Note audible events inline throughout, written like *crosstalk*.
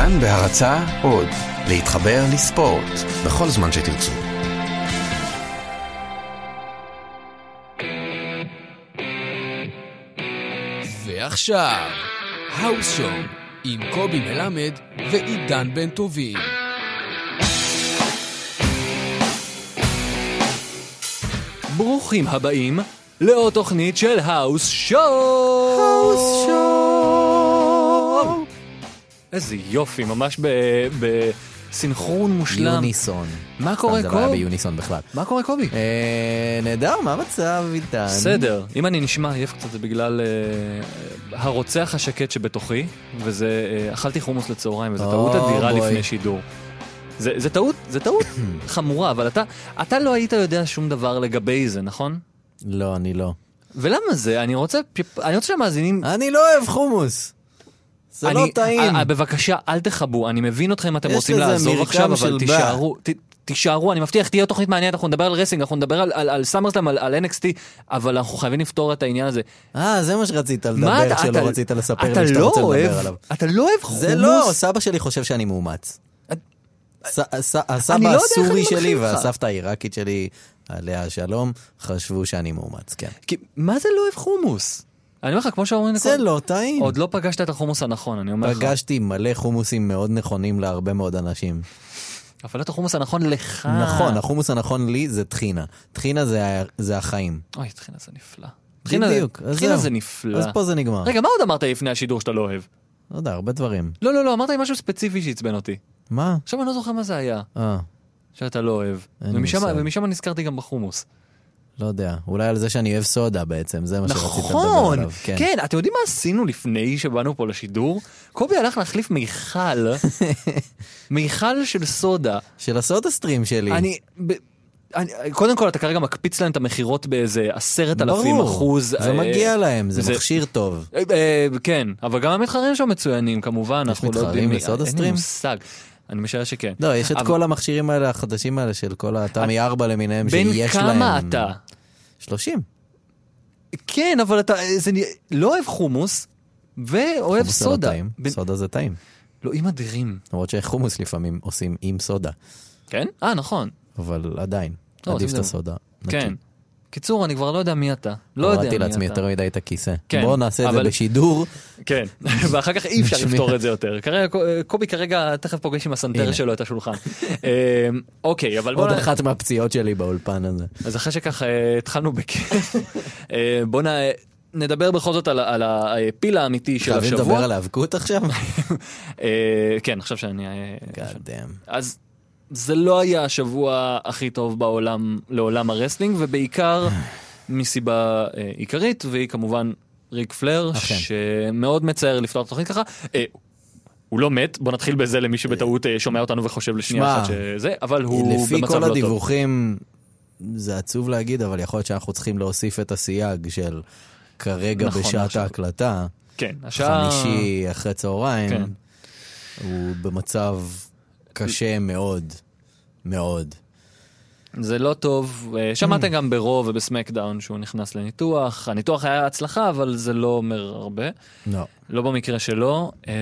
כאן בהרצה עוד, להתחבר לספורט, בכל זמן שתרצו. ועכשיו, האוס שואו עם קובי מלמד ועידן בן טובים. ברוכים הבאים לעוד תוכנית של האוס שואו! האוס שואו! איזה יופי, ממש בסנכרון מושלם. יוניסון. מה קורה, סתם, זה היה קובי? ביוניסון בכלל. מה קורה, קובי? אה, נהדר, מה המצב איתן? בסדר, אם אני נשמע עייף קצת זה בגלל אה, הרוצח השקט שבתוכי, וזה, אה, אכלתי חומוס לצהריים, וזו טעות אדירה. לפני שידור. זה, זה טעות, זה טעות *coughs* חמורה, אבל אתה, אתה לא היית יודע שום דבר לגבי זה, נכון? לא, אני לא. ולמה זה? אני רוצה, אני רוצה שהמאזינים... אני לא אוהב חומוס. זה אני, לא טעים. אה, אה, בבקשה, אל תכבו, אני מבין אתכם, אתם יש רוצים לעזוב עכשיו, אבל. תישארו, ת, תישארו, אני מבטיח, תהיה תוכנית מעניינת, אנחנו נדבר על wrestling, אנחנו נדבר על, על, על SummerSlam, על, על NXT, אבל אנחנו חייבים לפתור את העניין הזה. אה, זה מה שרצית מה לדבר, אתה- שלא אתה- רצית לספר אתה לי שאתה לא רוצה אוהב- לדבר עליו. אתה לא אוהב חומוס? זה לא, סבא שלי חושב שאני מאומץ. הסבא לא יודע איך הסורי שלי. והסבתא העיראקית שלי, עליה השלום, חשבו שאני מאומץ, כן. מה זה לא אוהב חומוס? אני אומר לך, כמו שאומרים, זה לכל- לא טעים. עוד לא פגשת את החומוס הנכון, אני אומר לך. פגשתי מלא חומוסים מאוד נכונים להרבה מאוד אנשים. אבל את החומוס הנכון לך. נכון, החומוס הנכון לי זה טחינה. טחינה זה זה החיים. אוי, טחינה זה נפלא. טחינה- בדיוק. זה נפלא. אז פה זה נגמר. רגע, מה עוד אמרת לפני השידור שאתה לא אוהב? לא יודע, הרבה דברים. לא, לא, לא, אמרת לי משהו ספציפי שעצבן אותי. מה? עכשיו אני לא זוכר מה זה היה, אה, שאתה לא אוהב. ומשם. ומשם נזכרתי גם בחומוס. לא יודע. אולי על זה שאני אוהב סודה בעצם, זה מה שרצית לדבר נכון, עליו. כן. כן, אתם יודעים מה עשינו לפני שבאנו פה לשידור? קובי הלך להחליף מיכל, *laughs* מיכל של סודה. של הסודה סטרים שלי. אני... ב- אני, קודם כל אתה כרגע מקפיץ להם את המכירות באיזה עשרת אלפים אחוז. זה אה, מגיע להם, זה זה- מכשיר טוב. אה, אה, כן, אבל גם המתחרים שם מצוינים כמובן, אנחנו לא מתחרים יודעים... מי- בסודה אין לי סטרים? מושג. אני משער שכן. לא, יש את אבל- כל המכשירים האלה, החדשים האלה, של כל התמי 4 למיניהם, בן שיש להם... כמה אתה? 30. כן, אבל אתה זה, לא אוהב חומוס, ואוהב חומוס זה לא סודה. טעים, בן- סודה זה טעים. אלוהים אדירים. למרות שחומוס לפעמים עושים עם סודה, כן? אה, נכון. אבל עדיין, לא, עדיף את הסודה. כן. קיצור, אני כבר לא יודע מי אתה. לא יודע מי אתה. הורדתי לעצמי יותר מדי את הכיסא. כן, בואו נעשה את זה בשידור. כן, *laughs* ואחר כך אי אפשר. לפתור את זה יותר. כרגע, קובי כרגע תכף פוגש עם הסנטר. שלו את השולחן. *laughs* אה, אוקיי, אבל בוא עוד. אחת מהפציעות שלי באולפן הזה. אז אחרי שככה אה, התחלנו בכיף, אה, בוא נ... נדבר בכל זאת על, הפיל האמיתי של חייבים לדבר השבוע. על היאבקות עכשיו? *laughs* אה, כן, עכשיו שאני... God damn. אז זה לא היה השבוע הכי טוב בעולם, לעולם ה wrestling, ובעיקר *sighs* מסיבה אה, עיקרית, והיא כמובן ריק פלר, אכן. שמאוד מצער לפתוח את התוכנית ככה. אה, הוא לא מת, בוא נתחיל בזה למי שבטעות אה, שומע אותנו וחושב לשנייה אחת שזה, אבל הוא לפי במצב כל לא טוב. הדיווחים, זה עצוב להגיד, אבל יכול להיות שאנחנו צריכים להוסיף את הסייג של כרגע נכון, בשעת עכשיו. ההקלטה, כן, השעה... חמישי אחרי צהריים, כן. הוא במצב קשה מאוד, מאוד. זה לא טוב. אה, שמעתם גם ברו ובסמקדאון שהוא נכנס לניתוח. הניתוח היה הצלחה, אבל זה לא אומר הרבה. לא. לא במקרה שלו. אה,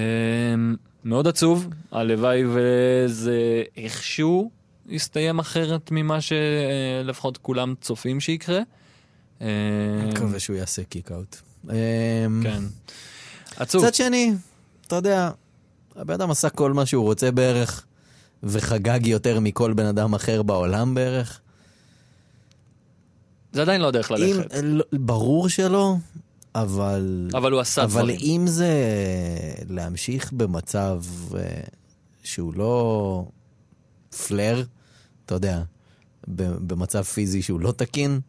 מאוד עצוב, הלוואי וזה איכשהו יסתיים אחרת ממה שלפחות כולם צופים שיקרה. אה, אני מקווה שהוא יעשה קיק אאוט. כן. עצוב. מצד שני, אתה יודע, הבן אדם עשה כל מה שהוא רוצה בערך, וחגג יותר מכל בן אדם אחר בעולם בערך. זה עדיין לא הדרך אם, ללכת. לא- ברור שלא, אבל... אבל הוא עשה אבל דברים. אם זה להמשיך במצב אה, שהוא לא פלר, אתה יודע, במצב פיזי שהוא לא תקין,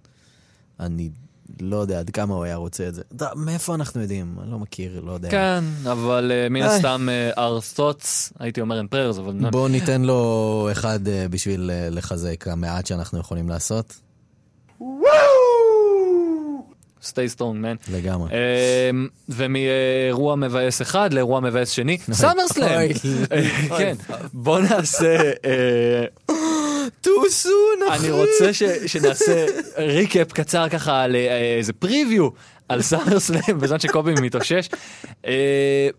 אני לא יודע עד כמה הוא היה רוצה את זה. אתה מאיפה אנחנו יודעים? אני לא מכיר, לא יודע. כן, אבל אה, מן. הסתם אה, our thoughts, הייתי אומר in prayers, אבל... בואו ניתן לו אחד אה, בשביל אה, לחזק המעט שאנחנו יכולים לעשות. stay strong, man. לגמרי. ומאירוע מבאס אחד לאירוע מבאס שני, *laughs* סאמרסלאם. אוי, כן, בוא נעשה, too soon, אני רוצה ש- שנעשה recap קצר ככה על אה, איזה preview על SummerSlam *laughs* בזמן שקובי מתאושש. אה,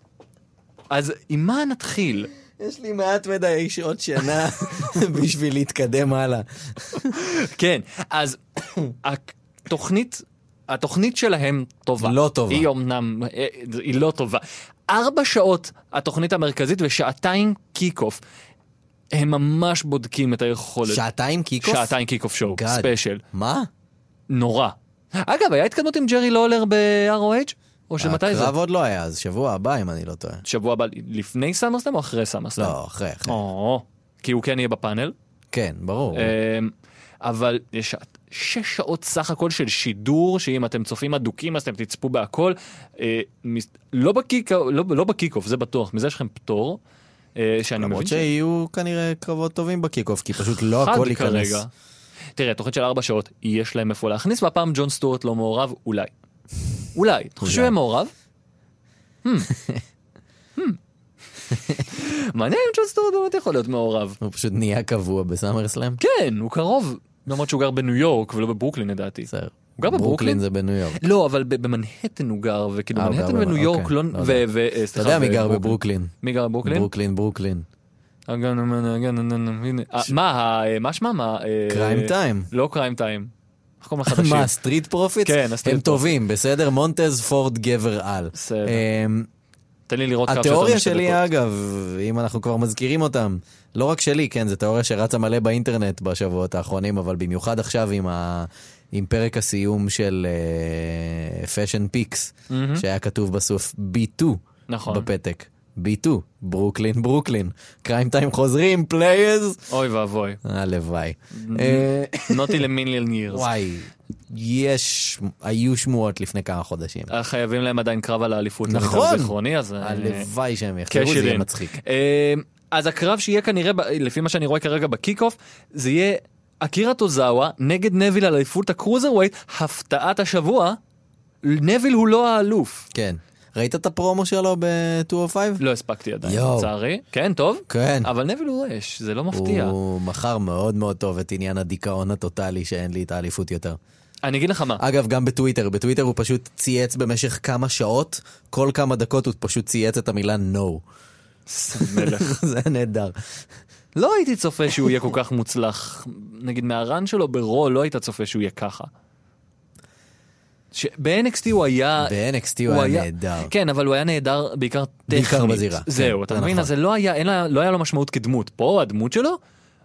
אז עם מה נתחיל? יש לי מעט מדי שעות שינה *laughs* בשביל להתקדם הלאה. כן, אז התוכנית, התוכנית שלהם טובה. לא טובה. היא אמנם, אה, היא לא טובה. ארבע שעות התוכנית המרכזית ושעתיים kickoff. הם ממש בודקים את היכולת. שעתיים kickoff? שעתיים kickoff show. Special. מה? נורא. אגב, היה התקדמות עם ג'רי לולר ב-ROH? או שמתי זה? הקרב עוד לא היה, אז שבוע הבא אם אני לא טועה. שבוע הבא לפני SummerSlam או אחרי SummerSlam? לא, אחרי, אחרי. או, כי הוא כן יהיה בפאנל. כן, ברור. אמ, אבל יש שש שעות סך הכל של שידור, שאם אתם צופים אדוקים אז אתם תצפו בהכל. אה, לא ב kick- לא- לא ב kickoff, זה בטוח, מזה יש לכם פטור. אה, שאני מבין למרות שיהיו כנראה קרבות טובים ב kickoff, כי פשוט לא הכל ייכנס. תראה, תוכנית של ארבע שעות, יש להם איפה להכניס, והפעם ג'ון סטוארט לא מעורב, אולי. אולי. אתה חושב שהוא יהיה מעורב? Hmm. Hmm. מעניין אם ג'ון סטוארט באמת יכול להיות מעורב. הוא פשוט נהיה קבוע ב SummerSlam. כן, הוא קרוב, למרות שהוא גר בניו יורק ולא בברוקלין לדעתי. בסדר. הוא גר בברוקלין? זה בניו יורק. לא, אבל במנהטן הוא גר, וכאילו אה, מנהטן וניו יורק אוקיי, לא... לא אה, אתה יודע מי גר. בברוקלין? מי גר בברוקלין? ברוקלין, ברוקלין. אה, מה, מה שמם? אה, Cryme Tyme. לא Cryme Tyme. איך קוראים לחדשים? מה, סטריט פרופיטס? כן, ה Street הם טובים, בסדר? מונטז פורד גבר על. בסדר. אמ, תן לי לראות של התיאוריה שלי. אגב, אם אנחנו כבר מזכירים אותם, לא רק שלי, כן, זו תיאוריה שרצה מלא באינטרנט בשבועות האחרונים, אבל במיוחד עכשיו עם, ה... עם פרק הסיום של Fashion Peaks, מהמם. שהיה כתוב בסוף B2 נכון. בפתק. B2, ברוקלין, ברוקלין. Cryme Tyme חוזרים, please. אוי ואבוי. הלוואי. אה, נוטי ל million years. וואי, יש, היו שמועות לפני כמה חודשים. אה, חייבים להם עדיין קרב על האליפות. נכון. זיכרוני, אז... אה, הלוואי שהם יחזרו, זה יהיה. מצחיק. אז הקרב שיהיה כנראה, לפי מה שאני רואה כרגע ב kickoff, זה יהיה אקירה טוזאווה נגד נוויל על אליפות ה cruiserweight, הפתעת השבוע, נביל הוא לא האלוף. כן. ראית את הפרומו שלו ב-205? לא הספקתי עדיין. לצערי. כן, טוב. כן. אבל נביל הוא אש, זה לא מפתיע. הוא מכר מאוד מאוד טוב את עניין הדיכאון הטוטלי שאין לי את האליפות יותר. אני אגיד לך מה, אגב, גם בטוויטר, בטוויטר הוא פשוט צייץ במשך כמה שעות, כל כמה דקות הוא פשוט צייץ את המילה no. מלך. *laughs* זה נהדר. לא הייתי צופה שהוא יהיה כל כך מוצלח. נגיד מהרן שלו ברו לא היית צופה שהוא יהיה ככה. ש- ב-NXT הוא היה... ב-NXT הוא היה נהדר. כן, אבל הוא היה נהדר בעיקר טכנית. בעיקר בזירה, זהו, כן, אתה מבין? נכון. אז זה לא היה, אין לה, לא היה לו משמעות כדמות. פה הדמות שלו,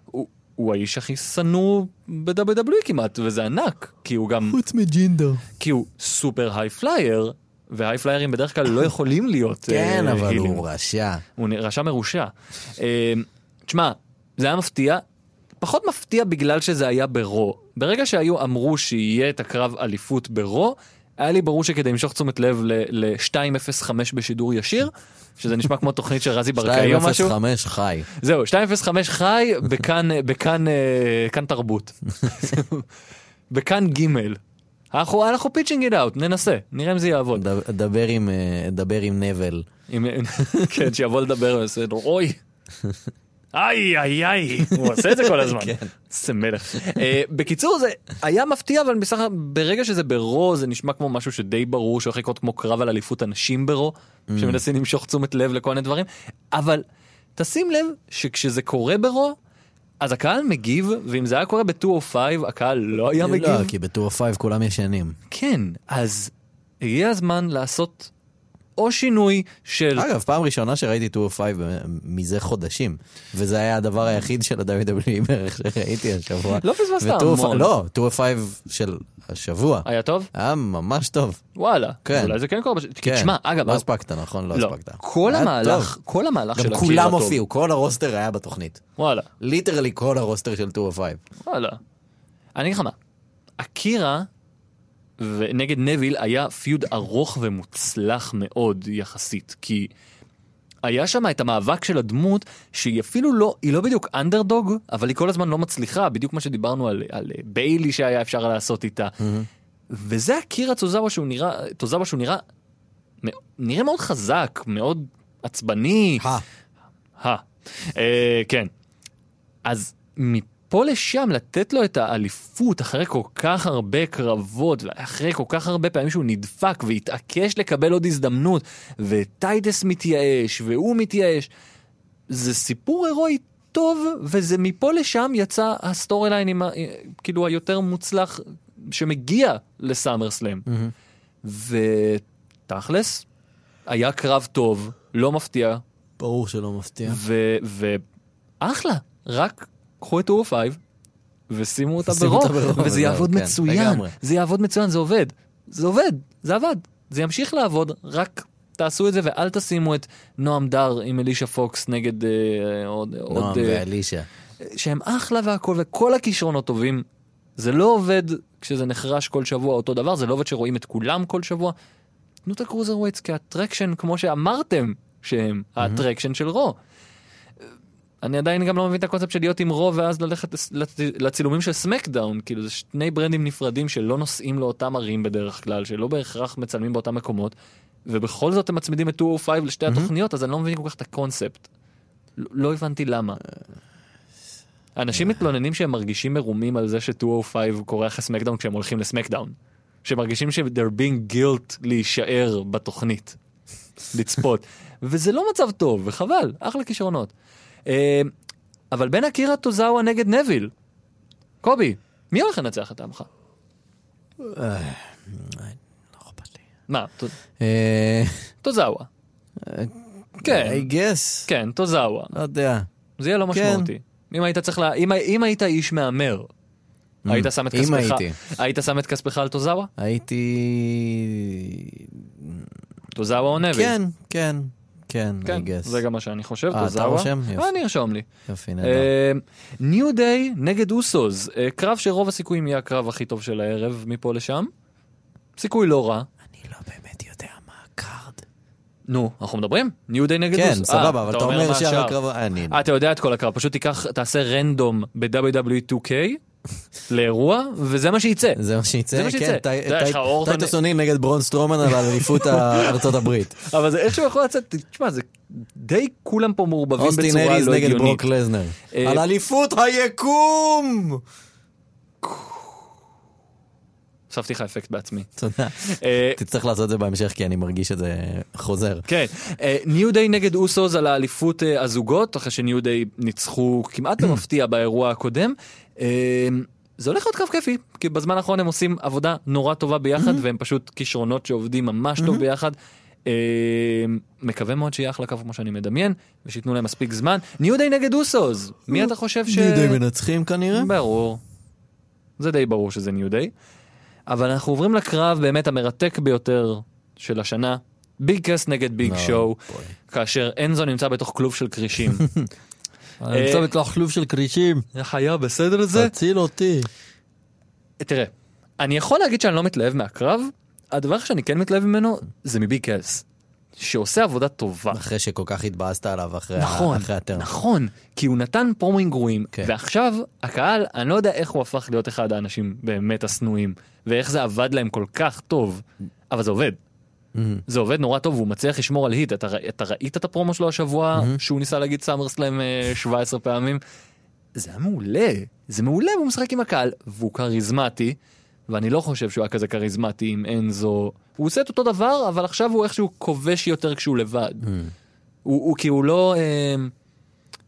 הוא, הוא האיש הכי שנוא ב-WWE כמעט, וזה ענק. כי הוא גם, חוץ מג'ינדר. כי הוא סופר high flyer, והיי פליירים בדרך כלל לא יכולים להיות כן, אה, אבל הילים. הוא רשע. הוא רשע מרושע. אה, תשמע, זה היה מפתיע, פחות מפתיע בגלל שזה היה ברו. ברגע שהיו אמרו שיהיה את הקרב אליפות ברו, היה לי ברור שכדי למשוך תשומת לב ל-205 בשידור ישיר, שזה נשמע כמו תוכנית של רזי ברקאי או משהו. 205 חי. זהו, 205 חי בכאן, *laughs* בכאן, אה, כאן תרבות. *laughs* בכאן ג' אנחנו, אנחנו pitching it out, ננסה, נראה אם זה יעבוד. דבר עם, אה, דבר עם נבל. *laughs* כן, שיבוא לדבר אוי. איי איי איי, הוא עושה את זה כל הזמן. *laughs* כן. איזה מלך. אה, בקיצור זה היה מפתיע אבל בסך הכל ברגע שזה ברו זה נשמע כמו משהו שדי ברור שהולך לקרות כמו קרב על אליפות הנשים ברו שמנסים למשוך תשומת לב לכל מיני דברים אבל תשים לב שכשזה קורה ברו אז הקהל מגיב ואם זה היה קורה ב-205 הקהל לא היה מגיב. לא, כי ב-205 כולם ישנים. כן אז הגיע הזמן לעשות או שינוי של אגב, פעם ראשונה שראיתי 205 מזה חודשים, וזה היה הדבר היחיד של ה-WWE בערך שראיתי השבוע. לא פספסת ו- 205 המון. לא, 205 של השבוע. היה טוב? היה ממש טוב. וואלה. כן. אולי זה כן קורה. כן. תשמע, אגב, לא הספקת, נכון? לא לא, הספקת. כל המהלך. כל המהלך של גם אקירה כולם. הופיעו, כל ה roster היה בתוכנית. וואלה, literally כל ה roster של 205. וואלה. אני אגיד לך מה, אקירה ונגד נביל היה feud ארוך ומוצלח מאוד יחסית, כי היה שם את המאבק של הדמות שהיא אפילו לא, היא לא בדיוק אנדרדוג, אבל היא כל הזמן לא מצליחה, בדיוק מה שדיברנו על, על ביילי שהיה אפשר לעשות איתה. וזה אקירה טוזאווה שהוא נראה, טוזאווה שהוא נראה, נראה מאוד חזק, מאוד עצבני. הא, הא. אה, כן. אז מפה לשם לתת לו את האליפות אחרי כל כך הרבה קרבות ואחרי כל כך הרבה פעמים שהוא נדפק והתעקש לקבל עוד הזדמנות וטייטוס מתייאש והוא מתייאש. זה סיפור הירואי טוב, וזה מפה לשם יצא ה story line עם ה... כאילו היותר מוצלח שמגיע לסאמר סלאם. מהמם. ותכלס, היה קרב טוב, לא מפתיע, ברור שלא מפתיע. ו... ואחלה, רק קחו את 205 ושימו אותה ברו, וזה יעבוד כן, מצוין, לגמרי. זה יעבוד מצוין, זה עובד, זה עובד, זה עבד, זה ימשיך לעבוד, רק תעשו את זה ואל תשימו את נועם דר עם אלישה פוקס נגד אה, עוד, נועם עוד אה, ואלישה. שהם אחלה והכל, וכל הכישרונות טובים. זה לא עובד כשזה נחרש כל שבוע אותו דבר, זה לא עובד שרואים את כולם כל שבוע. תנו את ה cruiserweights כ attraction, כמו שאמרתם שהם ה attraction של רו. אני עדיין גם לא מבין את הקונספט של להיות עם רו ואז ללכת לצילומים של סמקדאון, כאילו זה שני ברנדים נפרדים שלא נוסעים לאותם ערים בדרך כלל, שלא בהכרח מצלמים באותם מקומות, ובכל זאת הם מצמידים את 205 לשתי התוכניות, אז אני לא מבין כל כך את הקונספט. לא- לא הבנתי למה. אנשים מתלוננים שהם מרגישים מרומים על זה ש-205 קורא אחרי סמקדאון כשהם הולכים לסמקדאון. שמרגישים ש-they're being guilt להישאר בתוכנית, לצפות. וזה לא מצב טוב, וחבל, אחלה כישרונות. אה, אבל בין אקירה טוזאווה נגד נביל, קובי, מי הולך לנצח את עמך? אה, לא. מה, ט- אה, טוזאווה. כן, I guess. כן, טוזאווה. לא יודע. זה יהיה לא כן. משמעותי. אם היית צריך ל... אם, אם היית איש מהמר, היית שם את אם כספך, הייתי. היית שם את כספך על טוזאווה? הייתי... טוזאווה או נביל? כן, כן, כן, I כן, guess. זה גם מה שאני חושב, אה, אתה. רושם? יופי. אה, אני ארשום לי. יופי, נהדר. ניו דיי נגד אוסוז, אה, קרב שרוב הסיכויים יהיה הקרב הכי טוב של הערב מפה לשם. סיכוי לא רע. אני לא באמת יודע מה ה card. נו, אנחנו מדברים? ניו דיי נגד כן, אוסוז. סבבה, אבל אתה אומר מה שאר השאר. הקרב... אני... אה, אתה יודע את כל הקרב, פשוט תיקח, תעשה random ב-WWE 2K לאירוע, וזה מה שייצא. זה מה שיצא? זה מה שיצא. כן, טייטוס אוניל נגד ברון סטרומן על אליפות *laughs* ארצות הברית. אבל זה איכשהו יכול לצאת, תשמע, זה די כולם פה מעורבבים אוסטין בצורה לא נגד הגיונית. ברוק לזנר. אה, על אליפות היקום! הוספתי לך אפקט בעצמי. תודה. אה, תצטרך לעשות את זה בהמשך כי אני מרגיש שזה חוזר. כן, ניו דיי נגד אוסוס על האליפות אה, הזוגות, אחרי שניו דיי ניצחו כמעט *clears throat* במפתיע באירוע הקודם. אה, זה הולך להיות קרב כיפי, כי בזמן האחרון הם עושים עבודה נורא טובה ביחד, *clears throat* והם פשוט כישרונות שעובדים ממש טוב *clears throat* ביחד. אה, מקווה מאוד שיהיה אחלה קרב כמו שאני מדמיין, ושייתנו להם מספיק זמן. ניו דיי נגד אוסוס, מי אתה חושב ש... ניו דיי מנצחים כנראה? ברור. זה די ברור שזה ניו דיי. אבל אנחנו עוברים לקרב באמת המרתק ביותר של השנה, ביג קאסט נגד ביג שואו. כאשר אנזו נמצא בתוך כלוב של כרישים. *laughs* אני נמצא בתוך כלוב של כרישים. איך היה בסדר זה? תציל אותי. תראה, אני יכול להגיד שאני לא מתלהב מהקרב, הדבר שאני כן מתלהב ממנו זה מביג קאסט, שעושה עבודה טובה. אחרי שכל כך התבאסת עליו אחרי ה- נכון, אחרי הטרן. נכון, כי הוא נתן פרומואים גרועים, כן. ועכשיו הקהל, אני לא יודע איך הוא הפך להיות אחד האנשים באמת השנואים, ואיך זה עבד להם כל כך טוב, אבל זה עובד. מהמם. זה עובד נורא טוב והוא מצליח לשמור על היט. אתה, אתה ראית את הפרומו שלו השבוע שהוא ניסה להגיד סאמר סלאם אה, 17 פעמים? זה היה מעולה, זה מעולה והוא משחק עם הקהל והוא כריזמטי ואני לא חושב שהוא היה כזה כריזמטי עם אנזו. הוא עושה את אותו דבר אבל עכשיו הוא איכשהו כובש יותר כשהוא לבד. הוא, הוא כי הוא לא... אה,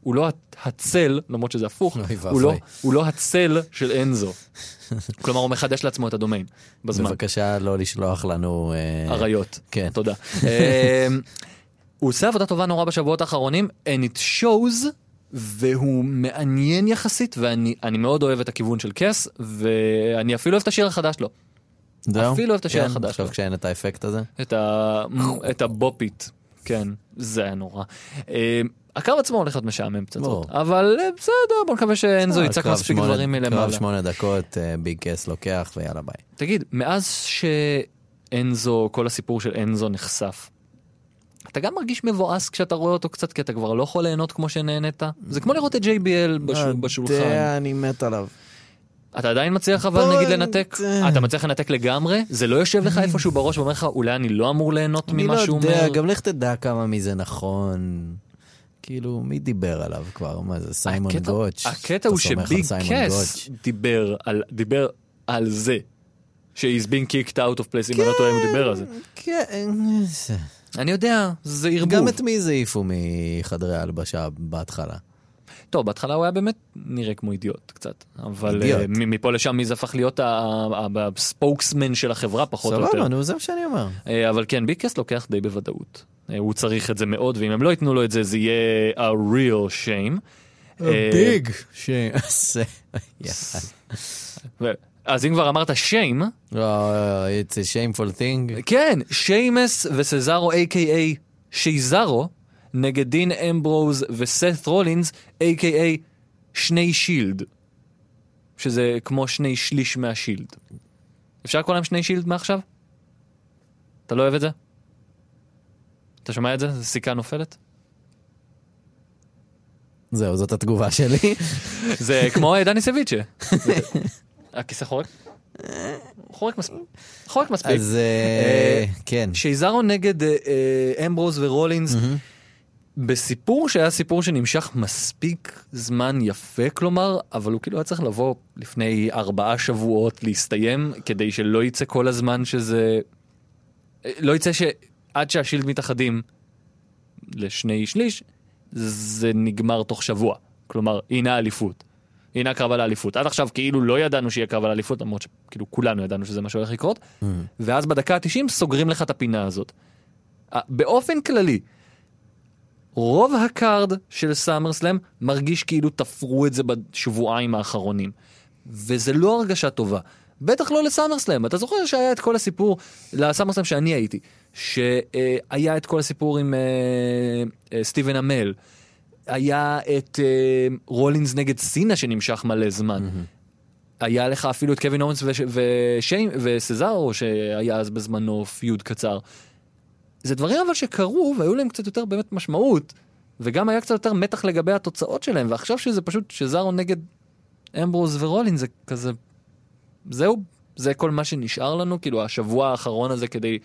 הוא לא הצל, למרות שזה הפוך, הוא לא. הוא לא הצל של אנזו. *laughs* כלומר הוא מחדש לעצמו את הדומיין בזמן. בבקשה לא לשלוח לנו... אה, אריות. כן. תודה. אמ, הוא עושה עבודה טובה נורא בשבועות האחרונים, and it shows, והוא מעניין יחסית, ואני אני מאוד אוהב את הכיוון של קס, ואני אפילו אוהב את השיר החדש שלו. זהו? אפילו אוהב את השיר כן, החדש עכשיו. כשאין את האפקט הזה. את, הבופית, כן, זה היה נורא. אמ, הקרב עצמו הולך להיות משעמם פצצות. אבל אה, בסדר, בוא נקווה שאנזו אה, יצעק קרב מספיק דברים קרב מלמעלה. שמונה דקות, אה, ביג קס לוקח ויאללה ביי. תגיד, מאז שאנזו, כל הסיפור של אנזו נחשף, אתה גם מרגיש מבואס כשאתה רואה אותו קצת, כי אתה כבר לא יכול ליהנות כמו שנהנית? זה כמו לראות את JBL בשול, בשולחן. אני מת עליו. אתה עדיין מצליח אבל נגיד נת- לנתק? אתה מצליח לנתק לגמרי? זה לא יושב לך איפשהו בראש ואומר לך, אולי אני לא אמור ליהנות אני ממה לא שהוא יודע, אומר? גם לך תדע כמה מזה נכון. כאילו, מי דיבר עליו כבר? מה זה, סיימון הקטע- גוטש? הקטע הוא שביג גוטש? דיבר על, דיבר על זה. ש-he's being kicked out of place, אם אני לא טועה, הוא דיבר על זה. כן, אני יודע, זה ערבוב. גם את מי זה העיפו מחדרי ההלבשה בהתחלה? טוב, בהתחלה הוא היה באמת נראה כמו אידיוט קצת, אבל אידיוט. אה, מ- מפה לשם מי זה הפך להיות הספוקסמן של החברה פחות או יותר. סבבה, נו, זה מה שאני אומר. אה, אבל כן, ביקס לוקח די בוודאות. אה, הוא צריך את זה מאוד, ואם הם לא ייתנו לו את זה, זה יהיה a real shame. ש... *laughs* זה- ו- אז אם כבר אמרת shame, לא, it's a shameful thing. כן, שיימס וסזארו a.k.a. שייזארו, נגד דין אמברוז וסת רולינס, a.k.a. שני שילד. שזה כמו שני שליש מהשילד. אפשר לקרוא להם שני שילד מעכשיו? אתה לא אוהב את זה? אתה שומע את זה? זה סיכה נופלת? זהו, זאת התגובה שלי. זה כמו אה, דני סביצ'ה. *laughs* הכיסא חורק? חורק מספיק. חורק מספיק. אז אה, כן. שייזארו נגד אה, אה, אמברוז ורולינס, בסיפור שהיה סיפור שנמשך מספיק זמן יפה, כלומר, אבל הוא כאילו היה צריך לבוא לפני ארבעה שבועות להסתיים, כדי שלא יצא כל הזמן שזה... לא יצא שעד שהשילד מתאחדים לשני שליש, זה נגמר תוך שבוע. כלומר, הנה האליפות. הנה הקרב על האליפות. עד עכשיו כאילו לא ידענו שיהיה קרב על האליפות, למרות שכאילו כולנו ידענו שזה מה שהולך לקרות, ואז בדקה ה-90 סוגרים לך את הפינה הזאת. באופן כללי, רוב ה card של סאמרסלאם מרגיש כאילו תפרו את זה בשבועיים האחרונים. וזה לא הרגשה טובה. בטח לא לסאמרסלאם. אתה זוכר שהיה את כל הסיפור, לסאמרסלאם שאני הייתי, שהיה את כל הסיפור עם אה, אה, סטיבן אמל. היה את אה, רולינס נגד סינה שנמשך מלא זמן. היה לך אפילו את קווין אורנס וש- ושיין וסזארו שהיה אז בזמנו פיוד קצר. זה דברים אבל שקרו והיו להם קצת יותר באמת משמעות וגם היה קצת יותר מתח לגבי התוצאות שלהם ועכשיו שזה פשוט שזארו נגד אמברוז ורולינס זה כזה זהו זה כל מה שנשאר לנו כאילו השבוע האחרון הזה כדי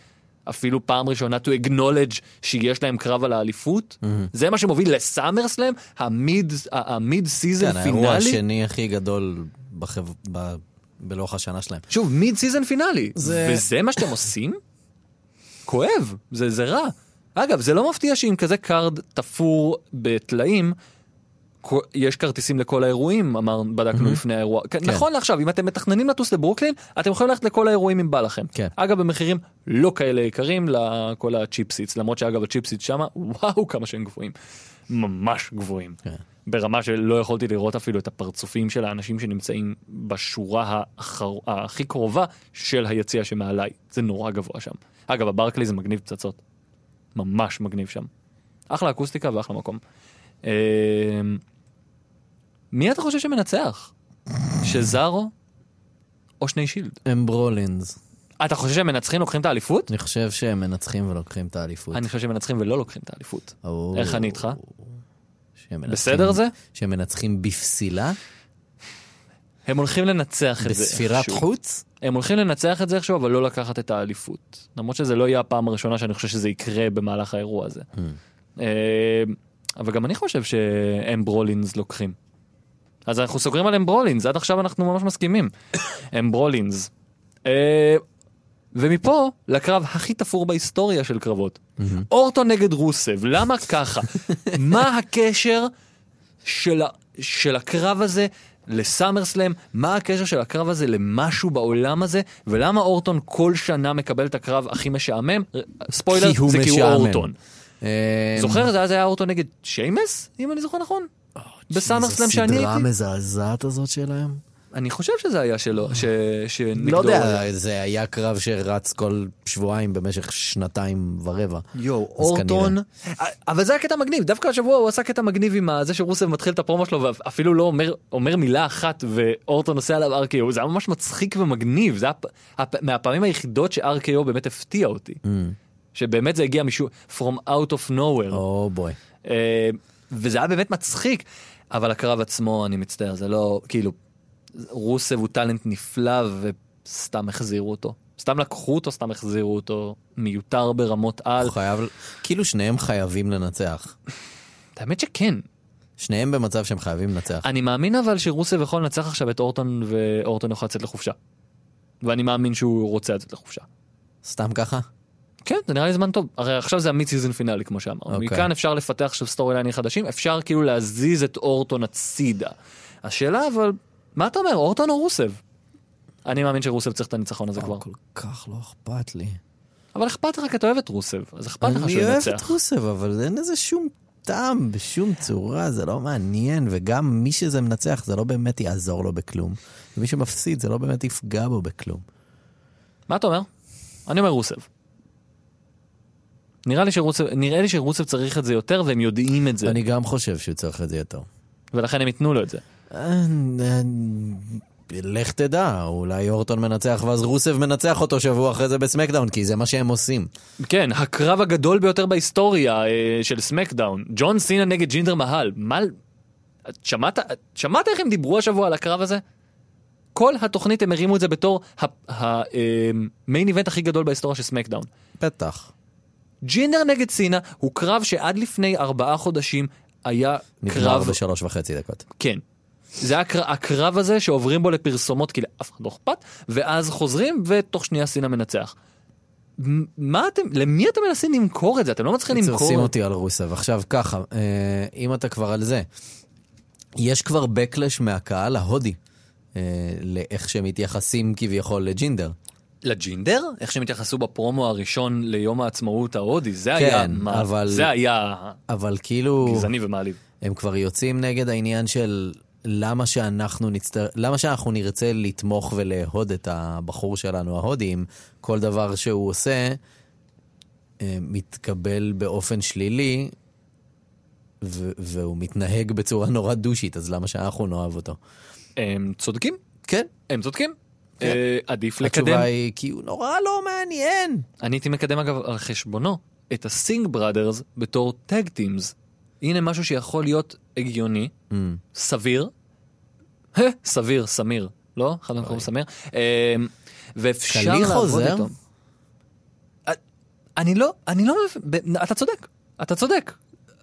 אפילו פעם ראשונה to acknowledge שיש להם קרב על האליפות זה מה שמוביל לסאמרסלאם ה mid ה mid season כן, האירוע finale השני הכי גדול בחב- ב- בלוח השנה שלהם. שוב, mid season finale. זה- וזה מה שאתם עושים? כואב, זה, זה רע. אגב, זה לא מפתיע שעם כזה card תפור בטלאים, יש כרטיסים לכל האירועים, אמר, בדקנו לפני האירוע. כן. נכון לעכשיו, אם אתם מתכננים לטוס לברוקלין, אתם יכולים ללכת לכל האירועים אם בא לכם. כן. אגב, במחירים לא כאלה יקרים לכל הצ'יפסיטס, למרות שאגב הצ'יפסיטס שמה, וואו כמה שהם גבוהים. ממש גבוהים. כן. ברמה שלא יכולתי לראות אפילו את הפרצופים של האנשים שנמצאים בשורה האחר... הכי קרובה של היציע שמעליי. זה נורא גבוה שם. אגב, הברקלי זה מגניב פצצות. ממש מגניב שם. אחלה אקוסטיקה ואחלה מקום. אה, מי אתה חושב שמנצח? שזארו או שני שילד? אמברולינס. אתה חושב שהם מנצחים לוקחים את האליפות? אני חושב שהם מנצחים ולוקחים את האליפות. אני חושב שהם מנצחים ולא לוקחים את האליפות. איך אני איתך? בסדר זה? שהם מנצחים בפסילה? הם הולכים לנצח את זה בספירת. חוץ? הם הולכים לנצח את זה איכשהו, אבל לא לקחת את האליפות. למרות שזה לא יהיה הפעם הראשונה שאני חושב שזה יקרה במהלך האירוע הזה. אה, אבל גם אני חושב שאמברולינס לוקחים. אז אנחנו סוגרים על אמברולינס, עד עכשיו אנחנו ממש מסכימים. *coughs* אמברולינס. אה, ומפה לקרב הכי תפור בהיסטוריה של קרבות. אורטון נגד רוסב, למה ככה? *laughs* מה הקשר של הקרב הזה לסאמרסלאם? מה הקשר של הקרב הזה למשהו בעולם הזה? ולמה אורטון כל שנה מקבל את הקרב הכי משעמם? ספוילר, כי זה כי הוא משעמם. אורטון. אה, זוכר? זה אז היה אורטון נגד שיימס, אם אני זוכר נכון? בסאמרסלאם שאני הסדרה הייתי? המזעזעת הזאת שלהם? אני חושב שזה היה שלו, ש... שנגדו... לא יודע, זה היה קרב שרץ כל שבועיים במשך שנתיים ורבע. יואו, אורטון, כנראה. אבל זה הקטע המגניב, דווקא השבוע הוא עשה קטע מגניב עם זה שרוסב מתחיל את הפרומו שלו ואפילו לא אומר, אומר מילה אחת ואורטון עושה עליו RKO, זה היה ממש מצחיק ומגניב, זה היה הפ- מהפעמים היחידות ש-RKO באמת הפתיע אותי, Mm. שבאמת זה הגיע משהו, from out of nowhere, או בוי. אה, וזה היה באמת מצחיק, אבל הקרב עצמו, אני מצטער, זה לא, כאילו, רוסב הוא טאלנט נפלא וסתם החזירו אותו. סתם לקחו אותו, סתם החזירו אותו, מיותר ברמות על. חייב, כאילו שניהם חייבים לנצח. האמת שכן. שניהם במצב שהם חייבים לנצח. אני מאמין אבל שרוסב יכול לנצח עכשיו את אורטון ואורטון יכול לצאת לחופשה. ואני מאמין שהוא רוצה לצאת לחופשה. סתם ככה? כן, זה נראה לי זמן טוב. הרי עכשיו זה המיד סיזון פינאלי, כמו שאמרנו. אוקיי. מכאן אפשר לפתח עכשיו סטורי ליינים חדשים, אפשר כאילו להזיז את אורטון הצידה. השאלה אבל, מה אתה אומר, אורטון או רוסב? אני מאמין שרוסב צריך את הניצחון הזה כבר. כל כך לא אכפת לי. אבל אכפת לך כי אתה אוהב את רוסב, אז אכפת לך אני שהוא אוהב את ינצח. רוסב, אבל אין לזה שום טעם בשום צורה, זה לא מעניין, וגם מי שזה מנצח זה לא באמת יעזור לו בכלום. ומי שמפסיד זה לא באמת יפגע בו בכלום. מה אתה אומר? אני אומר רוסב. נראה לי שרוסב, נראה לי שרוסב צריך את זה יותר והם יודעים את זה, אני גם חושב שהוא צריך את זה יותר. ולכן הם ייתנו לו את זה. אה, אה, לך תדע, אולי אורטון מנצח ואז רוסב מנצח אותו שבוע אחרי זה בסמקדאון, כי זה מה שהם עושים. כן, הקרב הגדול ביותר בהיסטוריה אה, של סמקדאון, ג'ון סינה נגד ג'ינדר מהל. מה... שמעת, שמעת איך הם דיברו השבוע על הקרב הזה? כל התוכנית הם הרימו את זה בתור המיין איבנט הכי גדול בהיסטוריה של סמקדאון. בטח. ג'ינדר נגד סינה הוא קרב שעד לפני ארבעה חודשים היה נגמר קרב, בשלוש וחצי דקות. כן. זה הקרב, הקרב הזה שעוברים בו לפרסומות כי לאף אחד לא אכפת, ואז חוזרים ותוך שנייה סינה מנצח. מה אתם, למי אתם מנסים למכור את זה? אתם לא מצליחים למכור שים אותי על רוסב. עכשיו ככה, אה, אם אתה כבר על זה, יש כבר backlash מהקהל ההודי, אה, לאיך שהם מתייחסים כביכול לג'ינדר. לג'ינדר? איך שהם התייחסו בפרומו הראשון ליום העצמאות ההודי, זה היה, כן, אבל- זה היה אבל כאילו, גזעני ומעליב. הם כבר יוצאים נגד העניין של למה שאנחנו נצטר... למה שאנחנו נרצה לתמוך ולאהוד את הבחור שלנו ההודי, אם כל דבר שהוא עושה אה, מתקבל באופן שלילי, ו- והוא מתנהג בצורה נורא דושית, אז למה שאנחנו נאהב אותו? הם צודקים, כן, הם צודקים. כן. אה, עדיף לקדם. התשובה היא כי הוא נורא לא מעניין. אני הייתי מקדם אגב על חשבונו את הסינג בראדרס בתור tag teams. הנה משהו שיכול להיות הגיוני, Mm. סביר, סביר, סמיר, לא? אחד מהם קוראים סמיר. אה, ואפשר לעבוד? איתו. אה, אני לא, אני לא מבין, אתה צודק, אתה צודק.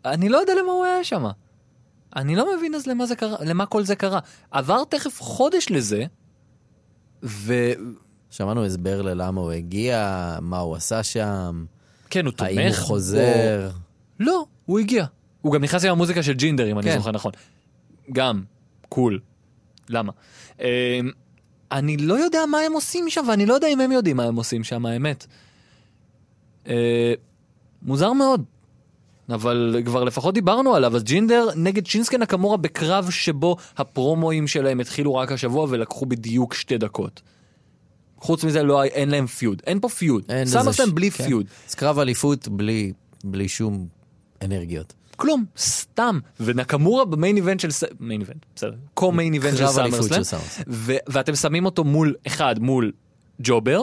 אני לא יודע למה הוא היה שם. אני לא מבין אז למה זה קרה, למה כל זה קרה. עבר תכף חודש לזה, וכן, שמענו הסבר ללמה הוא הגיע, מה הוא עשה שם, כן, הוא תומך. האם הוא חוזר. בו. לא, הוא הגיע. הוא גם נכנס עם המוזיקה של ג'ינדר, אם אני כן. זוכר נכון. גם, קול. למה? אה, אני לא יודע מה הם עושים שם, ואני לא יודע אם הם יודעים מה הם עושים שם, האמת. אה, מוזר מאוד. אבל כבר לפחות דיברנו עליו, אז ג'ינדר נגד שינסקי נקמורה בקרב שבו הפרומואים שלהם התחילו רק השבוע ולקחו בדיוק שתי דקות. חוץ מזה לא, אין להם פיוד, אין פה פיוד. אותם ש- בלי כן. feud. אז קרב אליפות בלי, בלי שום אנרגיות. כלום, סתם. ונקמורה ב main event של... main event, בסדר. co-main event של קרב אליפות סאמרסלאם. של סאמרסלאם. ו- ואתם שמים אותו מול, אחד, מול jobber.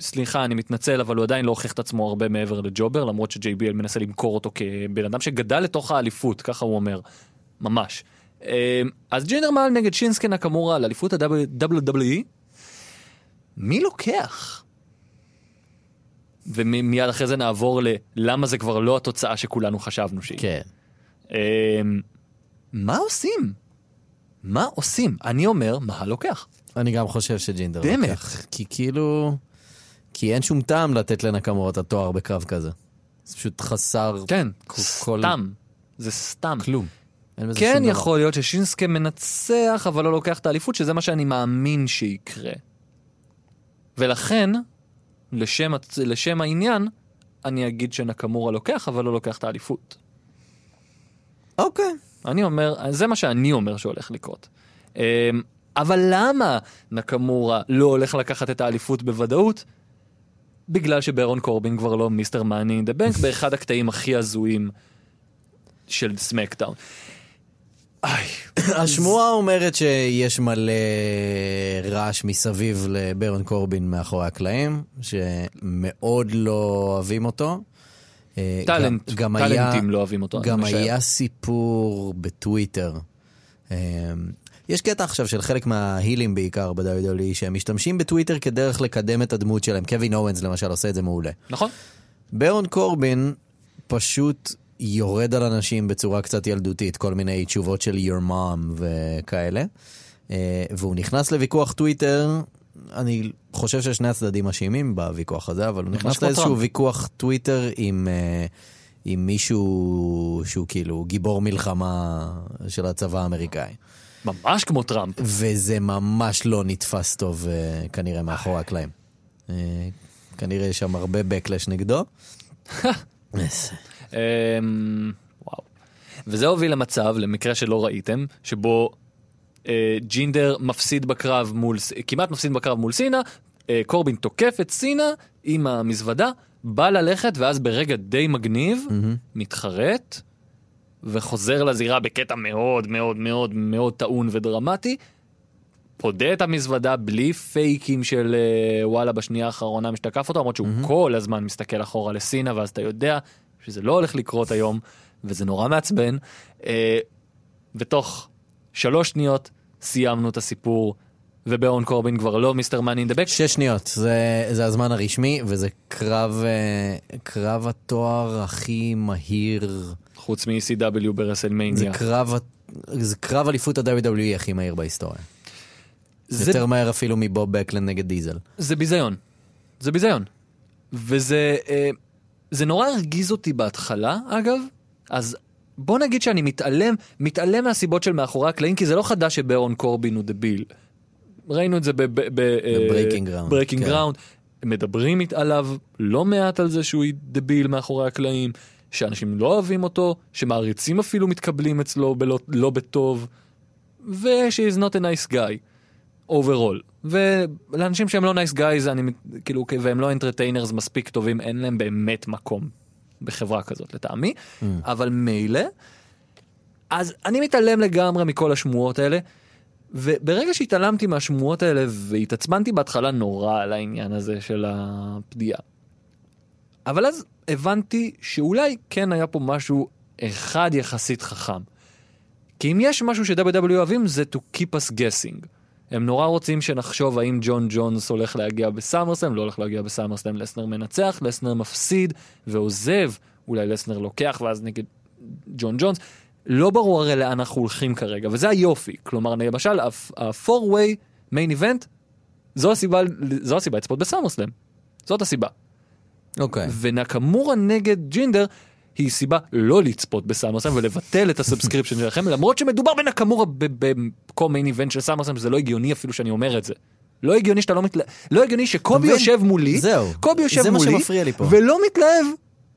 סליחה, אני מתנצל, אבל הוא עדיין לא הוכיח את עצמו הרבה מעבר ל jobber, למרות ש-JBL מנסה למכור אותו כבן אדם שגדל לתוך האליפות, ככה הוא אומר. ממש. אה, אז ג'ינדר מעל נגד שינסקה נקמורה על אליפות ה-WWE. מי לוקח? ומיד אחרי זה נעבור ללמה זה כבר לא התוצאה שכולנו חשבנו שהיא. כן. אמ, מה עושים? מה עושים? אני אומר, מה לוקח? אני גם חושב שג'ינדר באמת? לוקח. כי כאילו... כי אין שום טעם לתת לנקמורה את התואר בקרב כזה. זה פשוט חסר כן, כל- סתם. זה סתם. כלום. כן שום דבר. יכול להיות ששינסקה מנצח, אבל לא לוקח את האליפות, שזה מה שאני מאמין שיקרה. ולכן, לשם, לשם העניין, אני אגיד שנקמורה לוקח, אבל לא לוקח את האליפות. אוקיי. אני אומר, זה מה שאני אומר שהולך לקרות. אמ, אבל למה נקמורה לא הולך לקחת את האליפות בוודאות? בגלל שברון קורבין כבר לא מיסטר מאני דה בנק באחד הקטעים הכי הזויים של סמקדאון. *coughs* השמועה אומרת שיש מלא רעש מסביב לברון קורבין מאחורי הקלעים, שמאוד לא אוהבים אותו. אה, טאלנט, גם- גם היה- טאלנטים לא אוהבים אותו. גם. היה סיפור בטוויטר. אה, יש קטע עכשיו של חלק מההילים בעיקר ב-WWE, שהם משתמשים בטוויטר כדרך לקדם את הדמות שלהם. קווין אורנס למשל עושה את זה מעולה. נכון? ברון קורבין פשוט יורד על אנשים בצורה קצת ילדותית, כל מיני תשובות של your mom וכאלה. אה, והוא נכנס לוויכוח טוויטר אני חושב ששני הצדדים אשמים בוויכוח הזה, אבל הוא נכנס לאיזשהו. ויכוח טוויטר עם, אה, עם מישהו שהוא כאילו גיבור מלחמה של הצבא האמריקאי. ממש כמו טראמפ. וזה ממש לא נתפס טוב אה, כנראה מאחורי הקלעים. אה, כנראה יש שם הרבה backlash נגדו. *laughs* אמ, וואו. וזה הוביל למצב, למקרה שלא ראיתם, שבו אה, ג'ינדר מפסיד בקרב מול, כמעט מפסיד בקרב מול סינה, אה, קורבין תוקף את סינה עם המזוודה, בא ללכת, ואז ברגע די מגניב, מתחרט, וחוזר לזירה בקטע מאוד מאוד מאוד מאוד טעון ודרמטי. פודה את המזוודה בלי פייקים של אה, וואלה בשנייה האחרונה משתקף אותו, למרות שהוא כל הזמן מסתכל אחורה לסינה, ואז אתה יודע שזה לא הולך לקרות היום, וזה נורא מעצבן. אה, ותוך שלוש שניות סיימנו את הסיפור, ובאון קורבין כבר לא מיסטר מאני אין דה בק. שש שניות, זה, זה הזמן הרשמי, וזה קרב, אה, קרב התואר הכי מהיר. חוץ מ-ECW זה ברסלמניה. קרב, ה- זה קרב אליפות ה-WWE הכי מהיר בהיסטוריה. זה, יותר מהר אפילו מבוב בקלן נגד דיזל. זה ביזיון. זה ביזיון. וזה אה, זה נורא הרגיז אותי בהתחלה, אגב. אז בוא נגיד שאני מתעלם, מתעלם מהסיבות של מאחורי הקלעים, כי זה לא חדש שברון קורבין הוא דביל. ראינו את זה אה, ב-Breaking Ground, Breaking כן. Ground. מדברים עליו לא מעט על זה שהוא דביל מאחורי הקלעים, שאנשים לא אוהבים אותו, שמעריצים אפילו מתקבלים אצלו בלא, לא בטוב, ו-she is not a nice guy. Overall. ולאנשים שהם לא nice guys, אני כאילו, והם לא entertainers מספיק טובים, אין להם באמת מקום בחברה כזאת לטעמי, אבל מילא. אז אני מתעלם לגמרי מכל השמועות האלה, וברגע שהתעלמתי מהשמועות האלה והתעצבנתי בהתחלה נורא על העניין הזה של הפדייה. אבל אז הבנתי שאולי כן היה פה משהו אחד יחסית חכם. כי אם יש משהו ש-WW אוהבים זה to keep us guessing. הם נורא רוצים שנחשוב האם ג'ון ג'ונס הולך להגיע בסאמרסלם, לא הולך להגיע בסאמרסלם, לסנר מנצח, לסנר מפסיד ועוזב, אולי לסנר לוקח ואז נגד ג'ון ג'ונס. לא ברור הרי לאן אנחנו הולכים כרגע, וזה היופי. כלומר, למשל, ה-4-way main event, זו הסיבה, זו הסיבה לצפות בסאמרסלם. זאת הסיבה. אוקיי. ונקמורה נגד ג'ינדר היא סיבה לא לצפות בסאמרסלאם ולבטל את ה subscription שלכם, למרות שמדובר בנקמורה ב co-main event של סאמרסלאם, זה לא הגיוני אפילו שאני אומר את זה. לא הגיוני שאתה לא מתלהב, לא הגיוני שקובי? יושב מולי, זהו. קובי יושב זה מה מולי, שמפריע לי פה. ולא מתלהב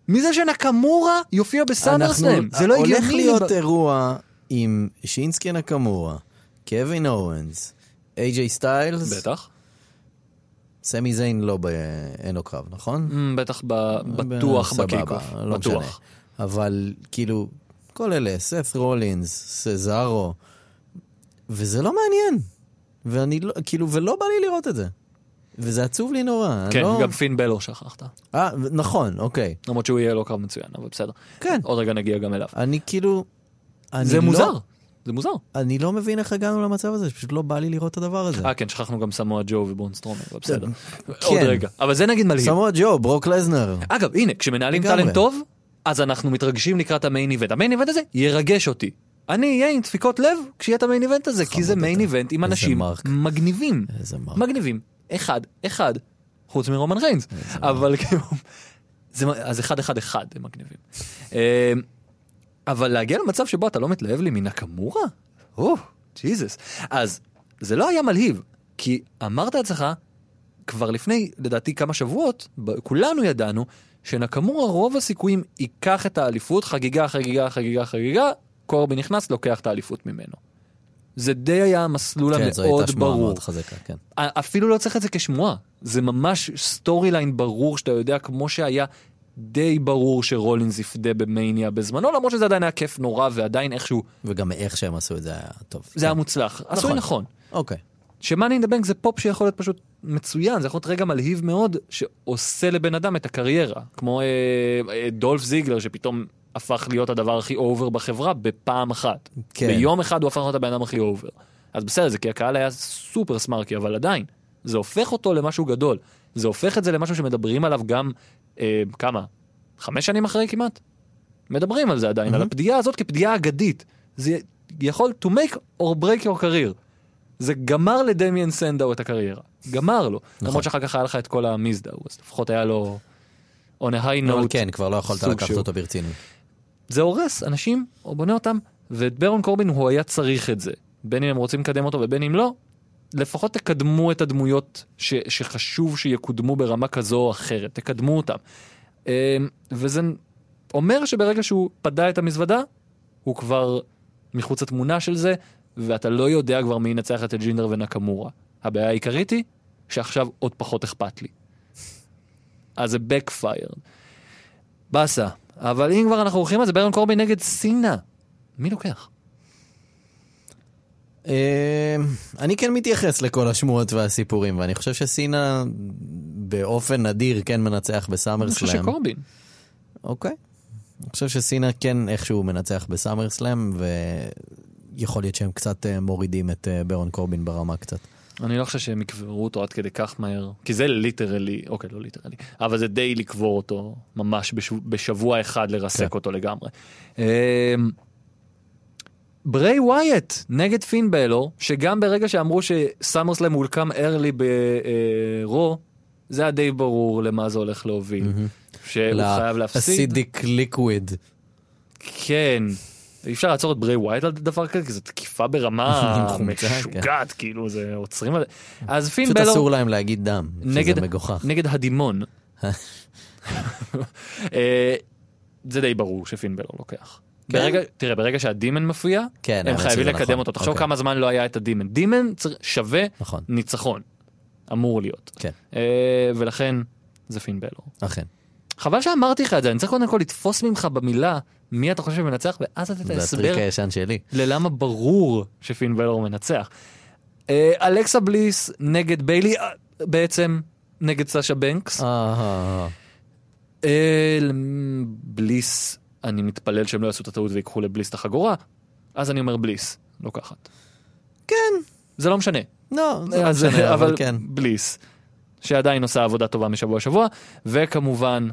מזה שנקמורה יופיע בסאמרסלאם. זה לא הגיוני. הולך להיות אירוע עם שינסקי נקמורה, קווין אורנס, איי-ג'יי סטיילס, בטח. סמי זיין לא, ב... אין לו קרב, נכון? אמ, בטח ב- בטוח סבבה, ב kick-off. לא משנה. בטוח. אבל כאילו, כל אלה, סף רולינס, סזארו, וזה לא מעניין. ואני לא, כאילו, ולא בא לי לראות את זה. וזה עצוב לי נורא. כן, לא... גם פין בלור שכחת. אה, נכון, אוקיי. למרות שהוא יהיה לו קרב מצוין, אבל בסדר. כן. עוד רגע נגיע גם אליו. אני כאילו... אני זה לא, מוזר. זה מוזר. אני לא מבין איך הגענו למצב הזה, פשוט לא בא לי לראות את הדבר הזה. אה כן, שכחנו גם סמואל ג'ו וברון סטרומן, אבל בסדר. כן. עוד רגע. אבל זה נגיד מלהיב. סמואל ג'ו, ברוק לזנר. אגב, הנה, כשמנהלים. טאלנט טוב, אז אנחנו מתרגשים לקראת המיין איבנט. המיין איבנט הזה ירגש אותי. אני אהיה עם דפיקות לב כשיהיה את המיין איבנט הזה, כי זה מיין. איבנט עם אנשים. מגניבים. מגניבים. אחד, אחד. חוץ מרומן ריינס. אבל *laughs* כאילו... אז אחד, אחד, אחד הם מגניבים. אבל להגיע למצב שבו אתה לא מתלהב לי מנקמורה? או, ג'יזוס. אז זה לא היה מלהיב, כי אמרת לעצמך, כבר לפני, לדעתי, כמה שבועות, כולנו ידענו שנקמורה רוב הסיכויים ייקח את האליפות, חגיגה, חגיגה, חגיגה, חגיגה, קורבין נכנס, לוקח את האליפות ממנו. זה די היה המסלול כן, זו המאוד הייתה שמועה ברור. מאוד חזקה, כן. אפילו לא צריך את זה כשמועה, זה ממש storyline ברור שאתה יודע, כמו שהיה די ברור שרולינס יפדה במאניה בזמנו, למרות שזה עדיין היה כיף נורא ועדיין איכשהו, וגם איך שהם עשו את זה היה טוב. זה היה מוצלח. עשוי נכון. אוקיי. ש Money in the Bank זה פופ שיכול להיות פשוט מצוין, זה יכול להיות רגע מלהיב מאוד, שעושה לבן אדם את הקריירה. כמו אה, אה, דולף זיגלר שפתאום הפך להיות הדבר הכי over בחברה בפעם אחת. כן. ביום אחד הוא הפך להיות הבן אדם הכי over. אז בסדר, זה כי הקהל היה super smarky, אבל עדיין, זה הופך אותו למשהו גדול. זה הופך את זה למשהו שמדברים עליו גם, אה, כמה? חמש שנים אחרי כמעט? מדברים על זה עדיין, על הפדיעה הזאת כפדיעה אגדית. זה יכול to make or break your career. זה גמר לדמיאן סנדאו את הקריירה. גמר לו. נכון. למרות שאחר כך היה לך את כל המיזדאו, אז לפחות היה לו... on a high אבל note. כן, כבר לא יכולת לקחת שהוא. אותו ברצינות. זה הורס אנשים, או בונה אותם, ואת ברון קורבין הוא היה צריך את זה. בין אם הם רוצים לקדם אותו ובין אם לא, לפחות תקדמו את הדמויות ש, שחשוב שיקודמו ברמה כזו או אחרת, תקדמו אותם. אמ, וזה אומר שברגע שהוא פדה את המזוודה, הוא כבר מחוץ לתמונה של זה, ואתה לא יודע כבר מי ינצח את הג'ינדר ונקמורה. הבעיה העיקרית היא שעכשיו עוד פחות אכפת לי. אז זה backfire. באסה. אבל אם כבר אנחנו הולכים על זה, ברון קורבין נגד סינה. מי לוקח? אה, אני כן מתייחס לכל השמועות והסיפורים, ואני חושב שסינה באופן נדיר כן מנצח אני חושב. שקורבין. אוקיי. אני חושב שסינה כן איכשהו מנצח בסאמרסלאם, ויכול להיות שהם קצת אה, מורידים את אה, ברון קורבין ברמה קצת. אני לא חושב שהם יקברו אותו עד כדי כך מהר, כי זה literally, אוקיי, לא literally, אבל זה די לקבור אותו ממש בשבוע, בשבוע אחד לרסק כן. אותו לגמרי. בריי ווייט נגד פין בלור, שגם ברגע שאמרו שסאמרסלאם הולקם ארלי ברו, זה היה די ברור למה זה הולך להוביל. שהוא חייב להפסיד. לאסידיק ליקוויד. כן. אי אפשר לעצור את ברי ווייט על דבר כזה, כי זו תקיפה ברמה *laughs* כן. משוגעת, כאילו, זה עוצרים על זה. אז פין פשוט בלור... אסור להם להגיד דם, שזה מגוחך. נגד הדימון. *laughs* אה, זה די ברור שפין בלור לוקח. ברגע, תראה, ברגע שהדימן מופיע, כן, הם חייבים לקדם נכון. אותו. תחשוב אוקיי. כמה זמן לא היה את הדימן. דימן צר- שווה נכון, ניצחון. אמור להיות. כן, אה, ולכן זה פין בלור. אכן. חבל שאמרתי לך את זה, אני צריך קודם כל לתפוס ממך במילה מי אתה חושב שמנצח, ואז לתת את זה ההסבר הטריק הישן שלי. ללמה ברור שפין בלור מנצח. אה, אלכסה בליס נגד ביילי, אה, בעצם נגד סאשה בנקס. אה, אה. אה, בליס, אני מתפלל שהם לא יעשו את הטעות ויקחו לבליס את החגורה, אז אני אומר בליס, לוקחת. כן, זה לא משנה. לא, זה לא משנה, *laughs* אבל אבל כן. בליס, שעדיין עושה עבודה טובה משבוע לשבוע, וכמובן...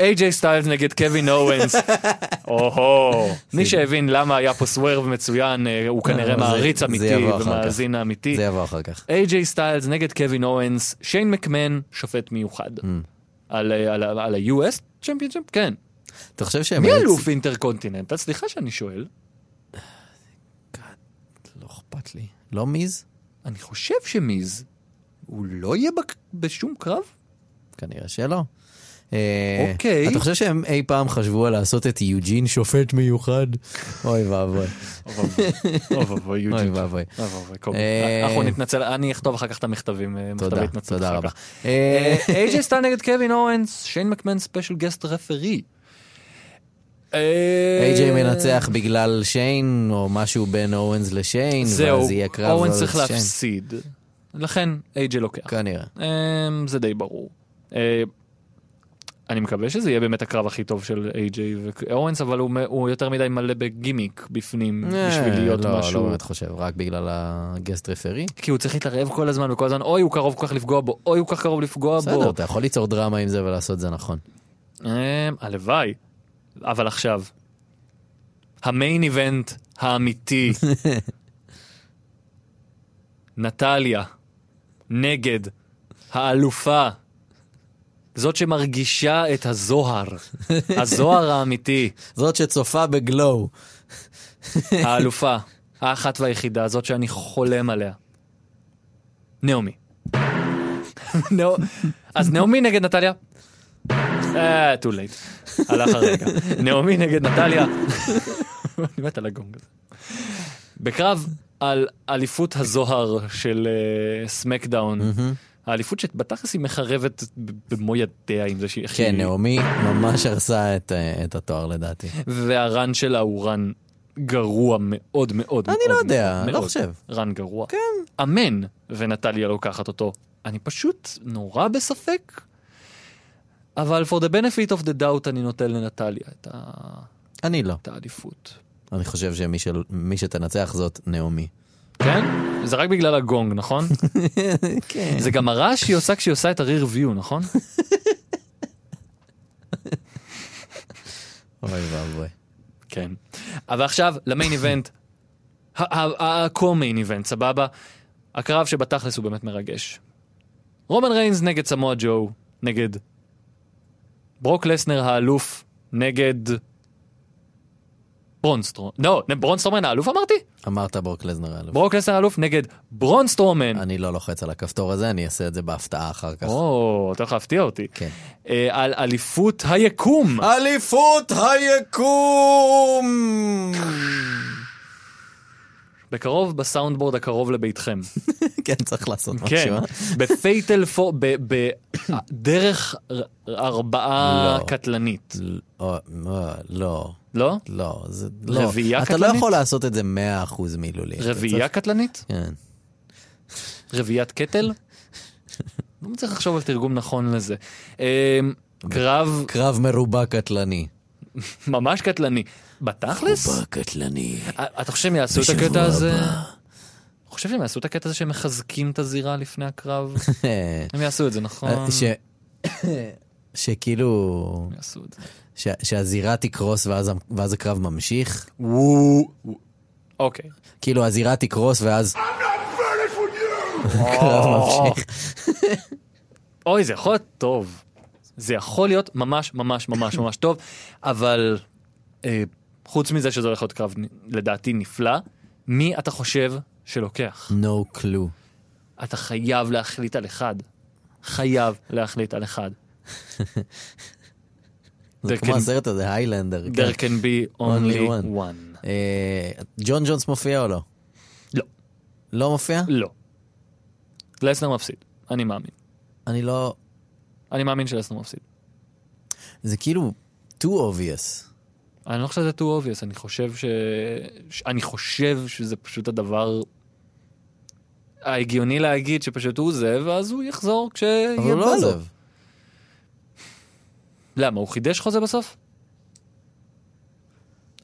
איי-ג'יי סטיילס נגד קווין אורנס. *laughs* או-הו. מי שהבין למה היה פה swerve מצוין, אה, הוא כנראה זה- מעריץ אמיתי. ומאזין אמיתי. זה יבוא אחר כך. איי-ג'יי סטיילס נגד קווין אורנס, שיין מקמן, שופט מיוחד. על ה- על ה- על ה-US Championship? כן. אתה חושב שהם... מי אלוף אינטרקונטיננטל? סליחה שאני שואל. לא אכפת לי. לא מיז? אני חושב שמיז, הוא לא יהיה בשום קרב? כנראה שלא. אה, אוקיי. אתה חושב שהם אי פעם חשבו על לעשות את יוג'ין שופט מיוחד? אוי ואבוי. אוי ואבוי, יוג'ין. אוי ואבוי. אה, אנחנו נתנצל, אני אכתוב אחר כך את המכתבים, אה, תודה, תודה רבה. איי-ג'יי סטיילס נגד קווין אורנס, שיין מקמן special guest referee. איי-ג'יי מנצח בגלל שיין, או משהו בין אורנס לשיין, ואז יהיה קרב אורנס על צריך שיין. להפסיד. לכן איי-ג'יי לוקח. כנראה. זה די ברור. אה, אני מקווה שזה יהיה באמת הקרב הכי טוב של איי-ג'יי ואורנס, אבל הוא הוא יותר מדי מלא בגימיק בפנים בשביל להיות לא, לא משהו. באמת חושב, רק בגלל ה guest רפרי. כי הוא צריך להתערב כל הזמן וכל הזמן, אוי הוא קרוב כל כך לפגוע בו, אוי הוא כך קרוב לפגוע בסדר, בו. אתה יכול ליצור דרמה עם זה ולעשות זה נכון. אמ, הלוואי. אבל עכשיו, המיין איבנט האמיתי, *laughs* נטליה, נגד האלופה, זאת שמרגישה את הזוהר, הזוהר האמיתי, *laughs* זאת שצופה בגלו. *laughs* האלופה, האחת והיחידה, זאת שאני חולם עליה. נעמי. *laughs* אז נעמי נגד נטליה? אה, too late. הלך הרגע. נעמי נגד נטליה. אני מת על הגונג הזה. בקרב על אליפות הזוהר של אה, סמקדאון, האליפות שבתכלס היא מחרבת במו ידיה עם זה שהיא... כן, נעמי ממש הרסה את, אה, את התואר לדעתי. והרן שלה הוא רן גרוע מאוד מאוד אני מאוד לא יודע, מאוד לא. חושב. רן גרוע. כן. אמן, ונטליה לוקחת אותו. אני פשוט נורא בספק, אבל for the benefit of the doubt אני נותן לנטליה את, ה... אני לא. את האליפות. אני חושב שמי של... שתנצח זאת נעמי. כן? זה רק בגלל הגונג, נכון? *laughs* כן. זה גם הרעש שהיא עושה כשהיא עושה את ה-rear view, נכון? *laughs* אוי ואבוי. כן. אבל עכשיו, ל main event, ה-co-main איבנט, סבבה? הקרב שבתכלס הוא באמת מרגש. רומן ריינס נגד סמואל ג'ו, נגד ברוק לסנר האלוף, נגד ברון סטרומן. לא, ברון סטרומן האלוף אמרתי? אמרת ברוק לזנר האלוף. ברוק לסנר האלוף נגד ברון סטרומן. אני לא לוחץ על הכפתור הזה, אני אעשה את זה בהפתעה אחר כך. או, אתה הולך להפתיע אותי. כן. אה, על אליפות היקום. אליפות היקום! בקרוב בסאונדבורד הקרוב לביתכם. *laughs* כן, צריך לעשות משהו. כן? *laughs* בפייטל פור, בדרך ארבעה לא. קטלנית. ל- או, אה, לא, לא? לא, זה לא. רביעייה אתה לא קטלנית? יכול לעשות את זה 100% מילולי. אתה רביעייה קטלנית? כן. רביעיית קטל? לא מצליח לחשוב על תרגום נכון לזה. אה, קרב קרב מרובע קטלני. ממש קטלני. בתכלס? מרובע קטלני. אתה חושב שהם יעשו את הקטע הזה? הבא. חושב שהם יעשו את הקטע הזה שהם מחזקים את הזירה לפני הקרב? *laughs* הם יעשו את זה, נכון? אה. *coughs* שכאילו, הם יעשו את זה. ש... שהזירה תקרוס ואז, ואז הקרב ממשיך. וואו. אוקיי. כאילו הזירה תקרוס ואז... הקרב ממשיך. *laughs* אוי, זה יכול להיות טוב. זה יכול להיות ממש ממש ממש ממש טוב, אבל אה, חוץ מזה שזה הולך להיות קרב לדעתי נפלא, מי אתה חושב שלוקח? No clue. אתה חייב להחליט על אחד. חייב להחליט על אחד. *laughs* זה כמו הסרט הזה, היילנדר. כן. There can be only one. אה, ג'ון ג'ונס מופיע או לא? לא. לא מופיע? לא. לסנר מפסיד. אני מאמין. אני לא... אני מאמין שלסנר מפסיד. זה כאילו too obvious. אני לא חושב שזה too obvious, אני חושב ש... אני חושב שזה פשוט הדבר ההגיוני להגיד שפשוט הוא עוזב, ואז הוא יחזור כשיהיה אבל הוא לא לו. עוזב. למה, הוא חידש חוזה בסוף?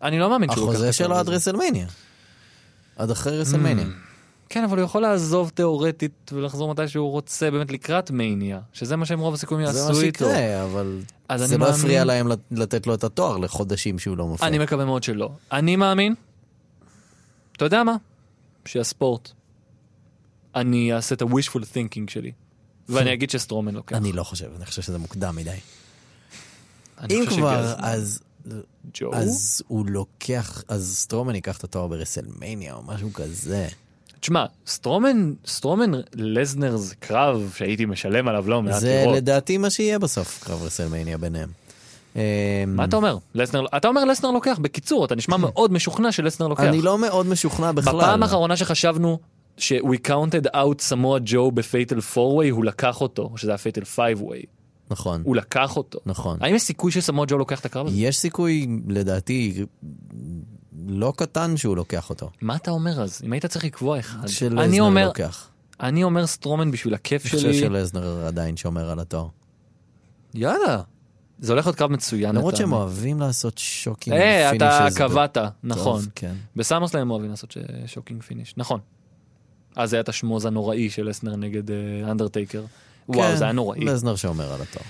אני לא מאמין שהוא לוקח החוזה שלו עד. רסלמניה. עד אחרי רסלמניה. כן, אבל הוא יכול לעזוב תיאורטית ולחזור מתי שהוא רוצה באמת לקראת מניה, שזה מה שהם רוב הסיכויים זה יעשו מה איתו. שיקרה, אבל זה לא מאמין- הפריע להם לת- לתת לו את התואר לחודשים שהוא לא מופיע. אני מקווה מאוד שלא. אני מאמין, אתה יודע מה? שהספורט, אני אעשה את ה-wishful thinking שלי, ואני *laughs* אגיד שסטרומן לוקח. אני לא חושב, אני חושב שזה מוקדם מדי. אם כבר. אז... ג'ו? אז הוא לוקח, אז סטרומן ייקח את התואר ברסלמניה או משהו כזה. תשמע, סטרומן, סטרומן לזנר זה קרב שהייתי משלם עליו לא מעט זה לראות. לדעתי מה שיהיה בסוף, קרב רסלמניה ביניהם. אמ, מה אתה אומר? לסנר, אתה אומר לסנר לוקח. בקיצור, אתה נשמע מאוד משוכנע שלסנר לוקח. אני לא מאוד משוכנע בכלל. בפעם האחרונה שחשבנו ש-we counted out סמואה ג'ו ב fatal 4-way, הוא לקח אותו, או שזה היה fatal 5-way. נכון, הוא לקח אותו. נכון. האם יש סיכוי שסמואה ג'ו לוקח את הקרב הזה? יש סיכוי, לדעתי, לא קטן שהוא לוקח אותו. מה אתה אומר אז? אם היית צריך לקבוע אחד. שלזנר אומר, לוקח. אני אומר סטרומן בשביל הכיף אני חושב שלי. שלזנר עדיין שומר על התואר. יאללה. זה הולך להיות קרב מצוין. למרות שהם. אוהבים לעשות שוקים אה, אתה קבעת, נכון. כן. בסאמרסלאם הם אוהבים לעשות shocking finish, נכון. אז היה את ה schmoz הנוראי של לסנר נגד אה, אנדרטייקר. וואו, כן, זה היה נוראי. לזנר שומר על התואר.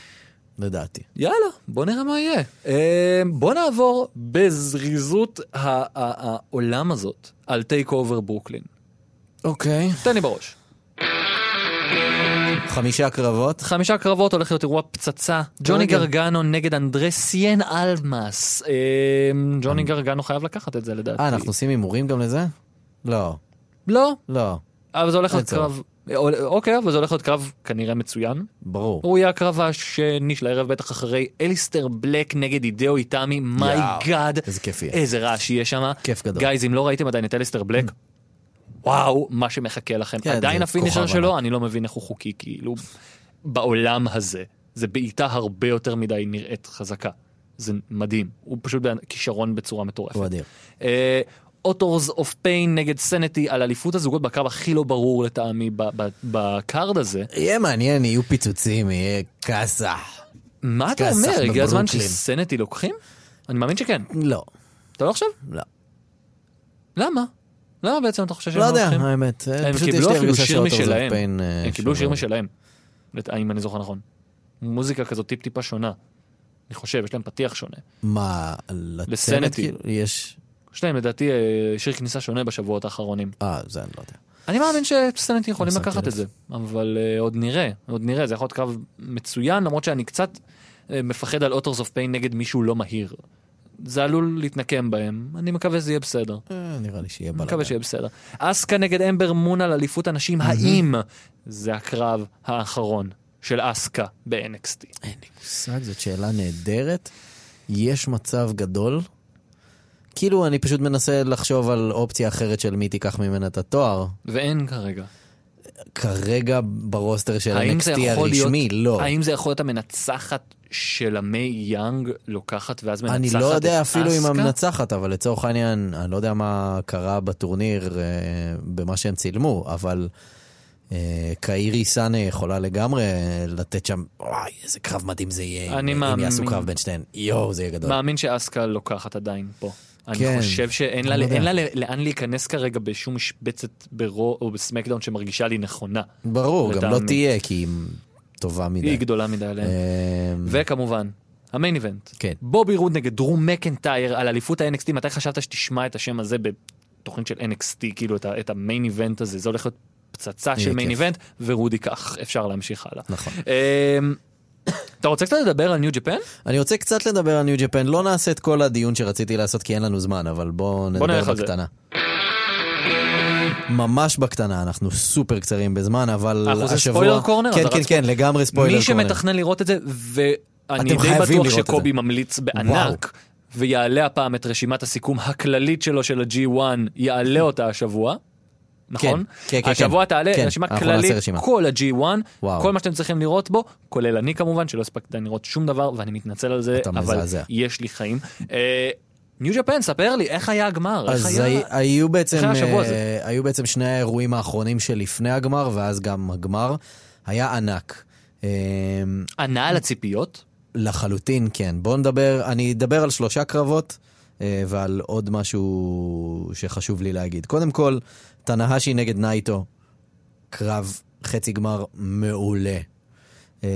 לדעתי. יאללה, בוא נראה מה יהיה. אה, בוא נעבור בזריזות ה- ה- העולם הזאת על TakeOver Brooklyn. אוקיי. תן לי בראש. חמישה קרבות. חמישה קרבות הולך להיות אירוע פצצה. ג'וני. גרגנו נגד אנדרדה סיין אלמאס. אה, ג'וני גרגנו חייב לקחת את זה לדעתי. אה, אנחנו עושים הימורים גם לזה? לא, לא, לא, אבל זה הולך להיות קרב... אה, אוקיי, אבל זה הולך להיות קרב כנראה מצוין. ברור. הוא יהיה הקרב השני של הערב בטח אחרי אליסטר בלק נגד הידאו איטמי, my god. איזה כיף יהיה. איזה רעש יהיה שם. כיף גדול. Guys, אם לא ראיתם עדיין את אליסטר בלק, וואו, מה שמחכה לכם. כן, עדיין ה finisher שלו. אני לא מבין איך הוא חוקי, כאילו, בעולם הזה. זה בעיטה הרבה יותר מדי נראית חזקה. זה מדהים. הוא פשוט כישרון בצורה מטורפת. הוא אדיר. Authors of Pain נגד Sanity על אליפות הזוגות בקרב הכי לא ברור לטעמי ב card הזה. יהיה מעניין, יהיו פיצוצים, יהיה כסח. מה אתה אומר? הגיע הזמן. ש Sanity לוקחים? אני מאמין שכן. לא, אתה לא חושב? לא. למה? למה בעצם אתה חושב שהם לא לא יודע, לוקחים? האמת. הם קיבלו אפילו שיר משלהם. אה, הם קיבלו שיר. משלהם. אם אני זוכר נכון. מוזיקה כזאת טיפ-טיפה שונה. אני חושב, יש להם פתיח שונה. מה, ל Sanity. כאילו? יש... יש להם לדעתי אה, שיר כניסה שונה בשבועות האחרונים. אה, זה אני לא יודע. אני מאמין ש Sanity יכולים לקחת. את זה, אבל uh, עוד נראה, עוד נראה, זה יכול להיות קרב מצוין, למרות שאני קצת uh, מפחד על Authors of Pain נגד מישהו לא מהיר. זה עלול להתנקם בהם, אני מקווה שזה יהיה בסדר. אה, נראה לי שיהיה בלאגן. מקווה שיהיה בסדר. אסקה נגד אמבר מון על אליפות הנשים, האם זה הקרב האחרון של אסקה ב-NXT? אין לי מושג, זאת שאלה נהדרת. יש מצב גדול. כאילו, אני פשוט מנסה לחשוב על אופציה אחרת של מי תיקח ממנה את התואר. ואין כרגע. כרגע ברוסטר של NXT הרשמי, לא. האם זה יכול להיות המנצחת של המי יאנג לוקחת ואז מנצחת אני את לא יודע אפילו אם אסקה? המנצחת, אבל לצורך העניין, אני לא יודע מה קרה בטורניר אה, במה שהם צילמו, אבל אה, קאירי סאנה יכולה לגמרי לתת שם, וואי, איזה קרב מדהים זה יהיה, אני אם, אם מאמין. יעשו קרב בין שתיהן. יואו, זה יהיה גדול. מאמין שאסקה לוקחת עדיין פה. אני כן. חושב שאין לה, לא. אין לה לאן להיכנס כרגע בשום משבצת ברו או בסמקדאון שמרגישה לי נכונה. ברור, גם לא. תהיה, כי היא טובה מדי. היא גדולה מדי עליהם. אה, וכמובן, ה main event. כן. בובי רוד נגד דרו מקנטייר על אליפות ה-NXT, מתי חשבת שתשמע את השם הזה בתוכנית של NXT, כאילו את את ה main event הזה, זה הולך להיות פצצה של main. event, ורוד ייקח, אפשר להמשיך הלאה. נכון. אתה רוצה קצת לדבר על New Japan? אני רוצה קצת לדבר על New Japan, לא נעשה את כל הדיון שרציתי לעשות כי אין לנו זמן, אבל בואו נדבר זה. בקטנה. ממש בקטנה, אנחנו סופר קצרים בזמן, אבל אנחנו עושים השבוע... Spoiler corner? כן, כן, כן, לגמרי spoiler me corner. שמתכנן לראות את זה, ואני די בטוח שקובי זה. ממליץ בענק, ויעלה הפעם את רשימת הסיכום הכללית שלו של ה-G1, יעלה אותה השבוע. נכון? כן, כן, השבוע כן. תעלה כן, רשימה כללית, רשימה. כל ה-G1, וואו. כל מה שאתם צריכים לראות בו, כולל אני כמובן, שלא הספקתי לראות שום דבר, ואני מתנצל על זה, אבל מזעזע. יש לי חיים. אה, ניו ג'פן, ספר לי, איך היה הגמר? איך אז היה... הי- היו בעצם, איך היה? אה, היו בעצם שני האירועים האחרונים שלפני הגמר, ואז גם הגמר. היה ענק. אה, ענה על הציפיות? לחלוטין, כן. בואו נדבר, אני אדבר על שלושה קרבות אה, ועל עוד משהו שחשוב לי להגיד. קודם כל, תנהשי נגד נייטו, קרב חצי גמר מעולה. אה,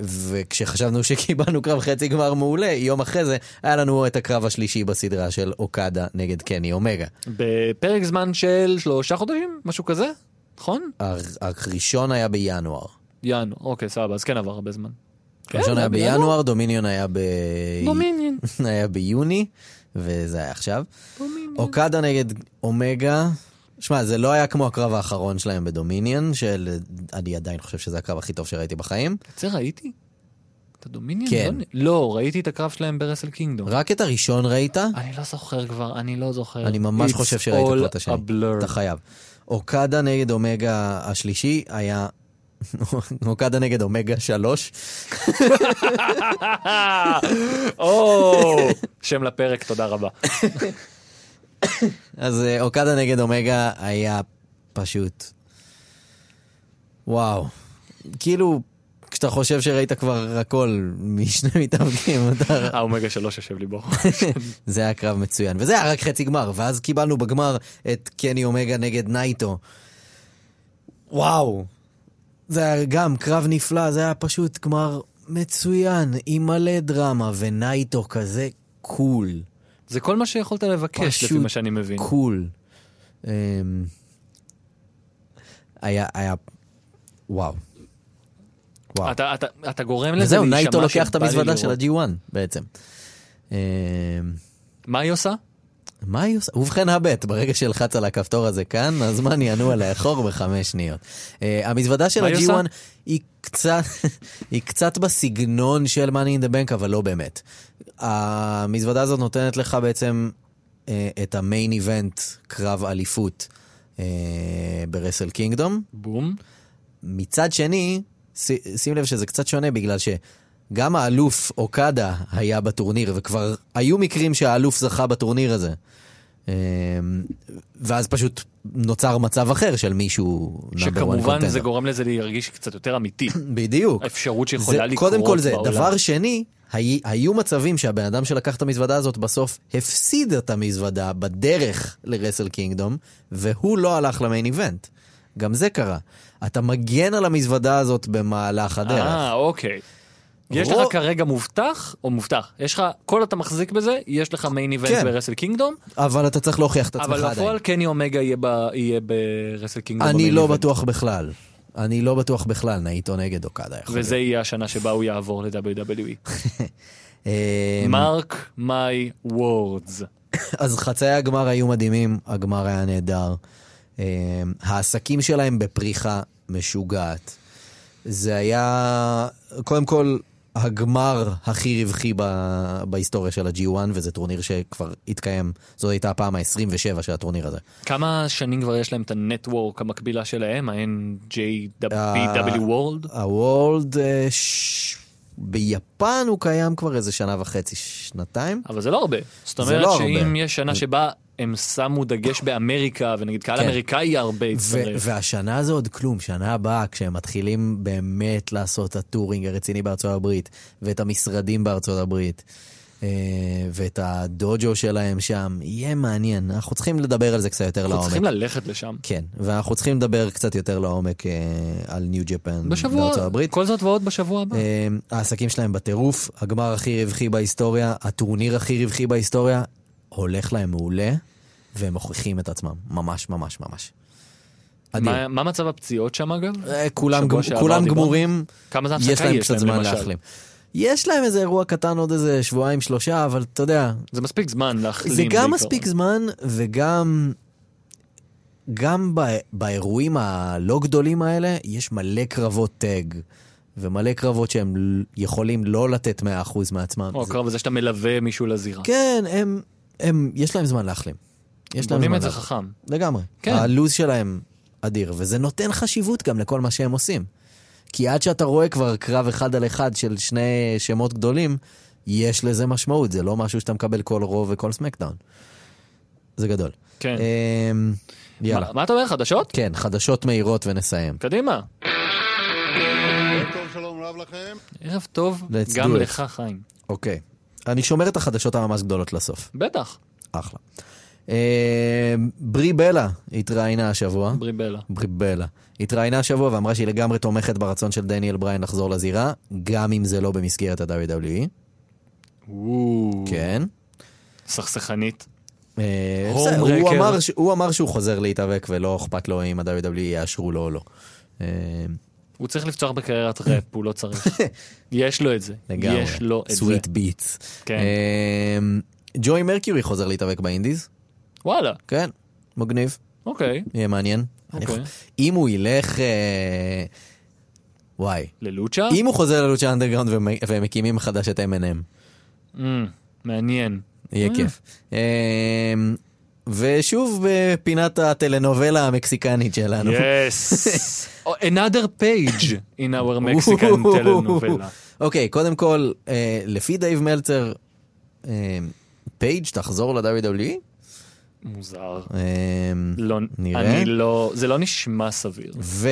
וכשחשבנו שקיבלנו קרב חצי גמר מעולה, יום אחרי זה היה לנו את הקרב השלישי בסדרה של אוקדה נגד קני אומגה. בפרק זמן של שלושה חודשים? משהו כזה? נכון? הר- הראשון היה בינואר. ינואר, אוקיי, סבבה, אז כן עבר הרבה זמן. הראשון כן, היה בינואר. דומיניון היה ב... דומיניון. *laughs* היה ביוני, וזה היה עכשיו. אוקדה נגד אומגה. שמע, זה לא היה כמו הקרב האחרון שלהם בדומיניון, שאני עדיין חושב שזה הקרב הכי טוב שראיתי בחיים. את זה ראיתי? את הדומיניון? כן. לא, לא, ראיתי את הקרב שלהם ברסל קינגדום. רק את הראשון ראית? אני לא זוכר כבר, אני לא זוכר. אני ממש It's חושב שראית כבר את all השני. אתה חייב. אוקדה נגד אומגה השלישי היה... *laughs* אוקדה נגד אומגה שלוש. *laughs* או, שם לפרק, תודה רבה. *laughs* אז אה, אוקדה נגד אומגה היה פשוט... וואו. כאילו, כשאתה חושב שראית כבר הכל משני *laughs* מתאבקים, אתה... האומגה שלוש יושב לי בו. *laughs* זה היה קרב מצוין, וזה היה רק חצי גמר, ואז קיבלנו בגמר את קני אומגה נגד נייטו. וואו. זה היה גם קרב נפלא, זה היה פשוט גמר מצוין, עם מלא דרמה, ונייטו כזה cool. זה כל מה שיכולת לבקש, לפי פשוט מה שאני מבין. Cool. אמ, היה, היה, וואו. וואו. אתה- אתה- אתה גורם לזה וזהו, להישמע נייטו לוקח את שבא לי המזוודה של לראות. ה-G1 בעצם. אמ, מה היא עושה? מה היא עושה? ובכן הבט, ברגע שלחץ על הכפתור הזה כאן, הזמן ינוע לאחור בחמש שניות. Uh, המזוודה של מה היא ה-G1 עושה? היא קצת, היא קצת בסגנון של Money in the Bank, אבל לא באמת. המזוודה הזאת נותנת לך בעצם uh, את המיין איבנט, קרב אליפות uh, ברסל קינגדום. בום. מצד שני, ש- שים לב שזה קצת שונה בגלל שגם האלוף אוקדה היה בטורניר, וכבר היו מקרים שהאלוף זכה בטורניר הזה. אמ, ואז פשוט נוצר מצב אחר של מישהו שכמובן. זה גורם לזה להרגיש קצת יותר אמיתי. *clears throat* בדיוק. האפשרות שיכולה זה- לקרות קודם כל זה. בעולם. דבר שני, הי- היו מצבים שהבן אדם שלקח את המזוודה הזאת בסוף הפסיד את המזוודה בדרך לרסל קינגדום, והוא לא הלך למיין איבנט. גם זה קרה. אתה מגן על המזוודה הזאת במהלך הדרך. אה, אוקיי. יש רוב- לך כרגע מובטח, או מובטח, יש לך, כל אתה מחזיק בזה, יש לך מיין איבנט כן. ברסל קינגדום, אבל אתה צריך להוכיח את עצמך אבל עדיין. בפועל קני אומגה יהיה ב- יהיה ברסל קינגדום. אני לא איבנט. בטוח בכלל. אני לא בטוח בכלל, נאיטו נגד אוקדה יכול וזה יהיה השנה שבה הוא יעבור ל-WWE. מרק My words. אז חצאי הגמר היו מדהימים, הגמר היה נהדר. אה, העסקים שלהם בפריחה משוגעת. זה היה, קודם כל, הגמר הכי רווחי ב- בהיסטוריה של ה-G1, וזה טורניר שכבר התקיים, זאת הייתה הפעם ה-27 של הטורניר הזה. כמה שנים כבר יש להם את ה network המקבילה שלהם, ה-NJPW אה, World? ה World, אה, ש- ביפן הוא קיים כבר איזה שנה וחצי, שנתיים. אבל זה לא הרבה. זאת אומרת לא שאם הרבה. יש שנה שבה הם שמו דגש באמריקה, ונגיד קהל כן. אמריקאי הרבה יצטרף. והשנה זה עוד כלום, שנה הבאה, כשהם מתחילים באמת לעשות את הטורינג הרציני בארצות הברית, ואת המשרדים בארצות הברית, אה, ואת הדוג'ו שלהם שם, יהיה מעניין. אנחנו צריכים לדבר על זה קצת יותר אנחנו לעומק. צריכים ללכת לשם. כן, ואנחנו צריכים לדבר קצת יותר לעומק אה, על ניו ג'פן בארצות הברית. כל זאת ועוד בשבוע הבא. אה, העסקים שלהם בטירוף, הגמר הכי רווחי בהיסטוריה, הטורניר הכי רווחי בהיסטוריה, הולך להם מעולה, והם מוכיחים את עצמם, ממש ממש ממש. מה- מה מצב הפציעות שם אגב? אה, כולם, גמ- כולם? גמורים, כמה זמן יש להם קצת זמן? להחלים. יש להם איזה אירוע קטן עוד איזה שבועיים שלושה, אבל אתה יודע, זה מספיק זמן להחלים זה גם בעיקרון. מספיק זמן וגם גם ב- באירועים הלא גדולים האלה יש מלא קרבות טאג ומלא קרבות שהם יכולים לא לתת 100% מעצמם. או הקרב הזה שאתה מלווה מישהו לזירה. כן, הם, הם, יש להם זמן להחלים. יש להם בונים זמן את זה להחלים. חכם. לגמרי. כן. הלו"ז שלהם אדיר, וזה נותן חשיבות גם לכל מה שהם עושים. כי עד שאתה רואה כבר קרב אחד על אחד של שני שמות גדולים, יש לזה משמעות, זה לא משהו שאתה מקבל כל רוב וכל סמקדאון. זה גדול. כן. אמ, יאללה. מה- מה אתה אומר, חדשות? כן, חדשות מהירות ונסיים. קדימה. ערב טוב, שלום רב לכם. ערב טוב גם. לך, חיים. אוקיי. אני שומר את החדשות הממש גדולות לסוף. בטח, אחלה. אמ, ברי בלה התראיינה השבוע. בריבלה. בריבלה. התראיינה השבוע ואמרה שהיא לגמרי תומכת ברצון של דניאל בריין לחזור לזירה, גם אם זה לא במסגרת ה-WWE. כן. סכסכנית. אה, הוא. אמר ש- הוא אמר שהוא חוזר להתאבק ולא אכפת לו אם ה-WWE יאשרו לו או לא. הוא צריך לפצוח בקריירת ראפ, הוא לא צריך. *laughs* יש לו את זה. לגמרי. יש לו את זה. Sweet beats. כן. ג'וי מרקיורי חוזר להתאבק ב indies. וואלה, כן, מגניב. אוקיי. יהיה מעניין. אוקיי. אם הוא ילך... אה, וואי. ל Lucha? אם הוא חוזר ל Lucha Underground והם- מקימים מחדש את MNM. Mm, מעניין. יהיה אה. כיף. אמ, ושוב בפינת הטלנובלה המקסיקנית שלנו. Yes. *laughs* Oh, Another page in our Mexican *laughs* telenovela. אוקיי, קודם כל, אה, לפי דייב מלצר, אה, פייג' תחזור ל-WWE? מוזר. אה, לא, נראה. אני לא, זה לא נשמע סביר. ו...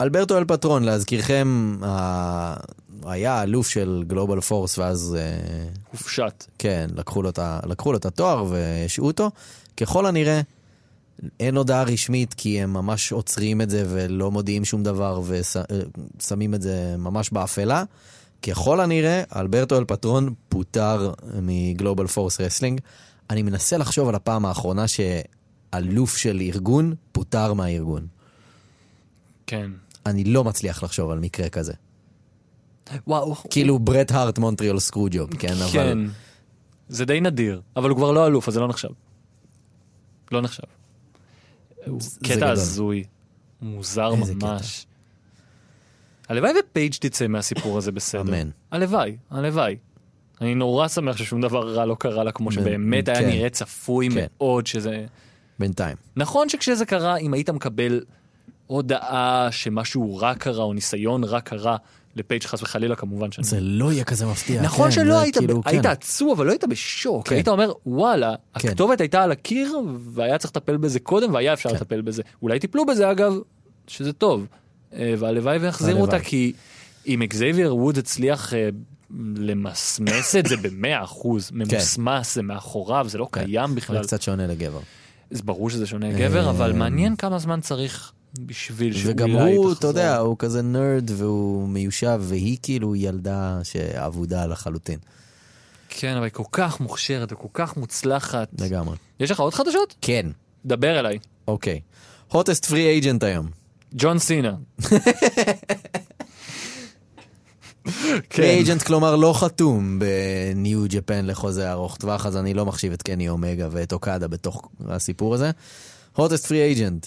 אלברטו אל פטרון, להזכירכם, היה אלוף של Global Force, ואז אה, הופשט. כן, לקחו לו, את לקחו לו את התואר והשעו אותו. ככל הנראה, אין הודעה רשמית, כי הם ממש עוצרים את זה ולא מודיעים שום דבר ושמים את זה ממש באפלה. ככל הנראה, אלברטו אל פטרון פוטר מ Global Force Wrestling. אני מנסה לחשוב על הפעם האחרונה שאלוף של ארגון פוטר מהארגון. כן. אני לא מצליח לחשוב על מקרה כזה. וואו. כאילו ברט הארט מונטריאל סקרוג'וב, כן? אבל... כן. זה די נדיר, אבל הוא כבר לא אלוף, אז זה לא נחשב. לא נחשב. קטע. הזוי. מוזר ממש. הלוואי ופייג' תצא מהסיפור הזה בסדר. אמן. הלוואי, הלוואי. אני נורא שמח ששום דבר רע לא קרה לה, כמו שבאמת היה כן. נראה צפוי כן. מאוד שזה... בינתיים. נכון שכשזה קרה, אם היית מקבל הודעה שמשהו רע קרה, או ניסיון רע קרה לפייג' חס וחלילה, כמובן שאני... זה לא יהיה כזה מפתיע. נכון כן, שלא היית, כאילו, היית כן. עצוב, אבל לא היית בשוק. כן. היית אומר, וואלה, כן. הכתובת הייתה על הקיר, והיה צריך לטפל בזה קודם, והיה אפשר כן. לטפל בזה. אולי טיפלו בזה, אגב, שזה טוב. אה, והלוואי ויחזירו אותה. כי אם אקזייביר וודס הצליח אה, למסמס את זה במאה אחוז, ממוסמס, זה מאחוריו, זה לא קיים בכלל. זה קצת שונה לגבר. זה ברור שזה שונה גבר, אה, אבל מעניין כמה זמן צריך בשביל שאולי וגם הוא, תחזור. אתה יודע, הוא כזה נרד והוא מיושב, והיא כאילו ילדה שאבודה לחלוטין. כן, אבל היא כל כך מוכשרת וכל כך מוצלחת. לגמרי. יש לך עוד חדשות? כן, דבר אליי. אוקיי. הוטסט פרי אייג'נט היום. ג'ון סינה. פרי *laughs* כן. אייג'נט כלומר לא חתום בניו ג'פן לחוזה ארוך טווח, אז אני לא מחשיב את קני אומגה ואת אוקדה בתוך הסיפור הזה. hottest free agent.